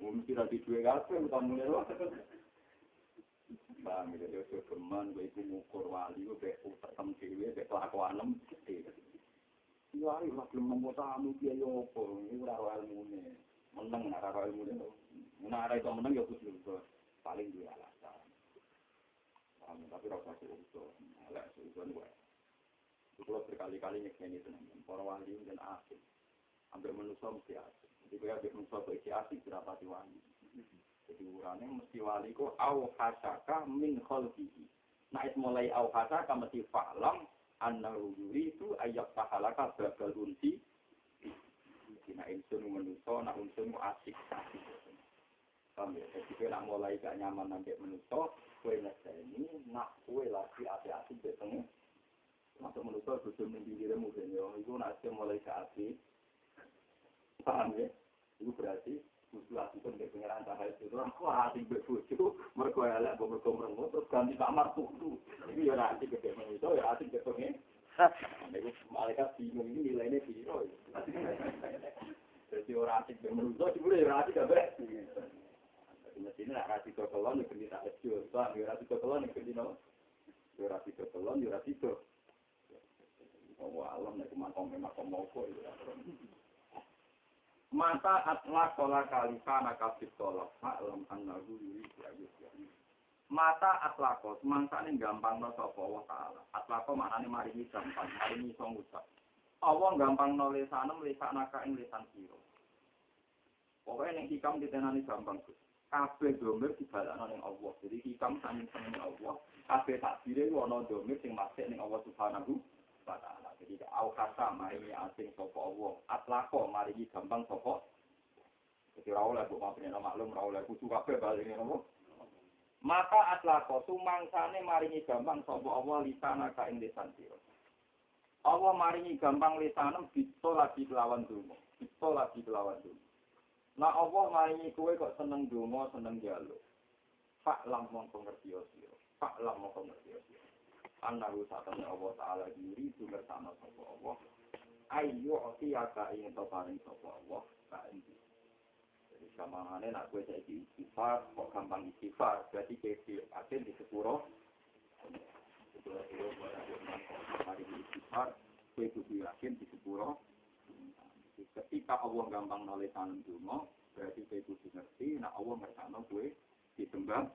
Mesti duit apa? Kamu lewat. paham ya yo yo firman gue itu ngukur wali gue be utar tem dewe be pelaku anem yo ari mak lu mau tamu dia yo opo ini ora ora ilmu ne. Meneng ora ora ilmu ne. Ana ora itu meneng yo kudu paling dua alasan. Paham tapi ora usah sih itu ala sih itu gue kalau berkali-kali nyekeni tenang, para wali dan asik, hampir menusam si asik. Jadi gue habis menusam si asik, berapa diwangi. Jadi urane mesti wali ku au hasaka min khalqihi. Nah, mulai au hasaka mesti fa'lam annahu yuridu ayyak tahalaka babal unsi. Nah, insun manusia, nah insun asik asik. Paham ya? Jadi kowe nak mulai gak nyaman nanti menuso, kowe ini nak kowe lagi di tengah. Masuk menuso mendirimu ben yo. Iku nak mulai gak hati. Paham ya? Itu berarti kudu hati pun di pengiran cahaya itu. Aku hati berbuju, mergo elek, mergo merengut, terus ganti kamar tuh. Ini ya hati gede menuso, ya hati gede pengen. Nek malaikat bingung ini nilainya piro. Jadi orang asik yang menurut itu ya asik kabeh. Mestinya nak rasi kekelon ya tak lecur. Bang, ya rasi kekelon ya kendi no. Ya rasi kekelon ya rasi ke. Oh, alam nek makom makom moko ya. Mata atla kola kalifa nakasib tolak Ma'lam annahu yuri ya Mata atlako, semangsa ini gampang no sopa Allah Ta'ala. Atlako maknanya maringi gampang, maringi iso ngucap. Allah gampang no lesanem, lesan naka ing lesan siro. Pokoknya yang hikam ditenani gampang. Kabeh domir dibalakno ning Allah. Jadi hikam saking seneng Allah. Kabeh takdire ana domir sing masih ning Allah Subhanahu wa taala. Jadi au kata maringi asing sapa Allah. Atlako maringi gampang sapa. Jadi ra oleh kok maklum maklum ra oleh kudu kabeh balik ning Allah. Maka atlako sumangsane maringi gampang sapa Allah lisana ka ing lisan sira. Allah maringi gampang lisanem bisa lagi kelawan dungo. Bisa lagi kelawan dungo. Nah Allah maringi kowe kok seneng dungo, seneng jaluk. Pak lam mongko ngerti sira. Pak lam mongko ngerti sira. Anahu satane Allah taala diri itu bersama sapa Allah. Ayo aka ing to paring sapa Allah ka ing jadi kamangane nak gue jadi istighfar, kok gampang istighfar, berarti kesi akhir di sepuro. Hari istighfar, gue kudu yakin di sepuro. Ketika Allah gampang nulis tanam dungo, berarti gue kudu ngerti, nak Allah ngertano gue disembah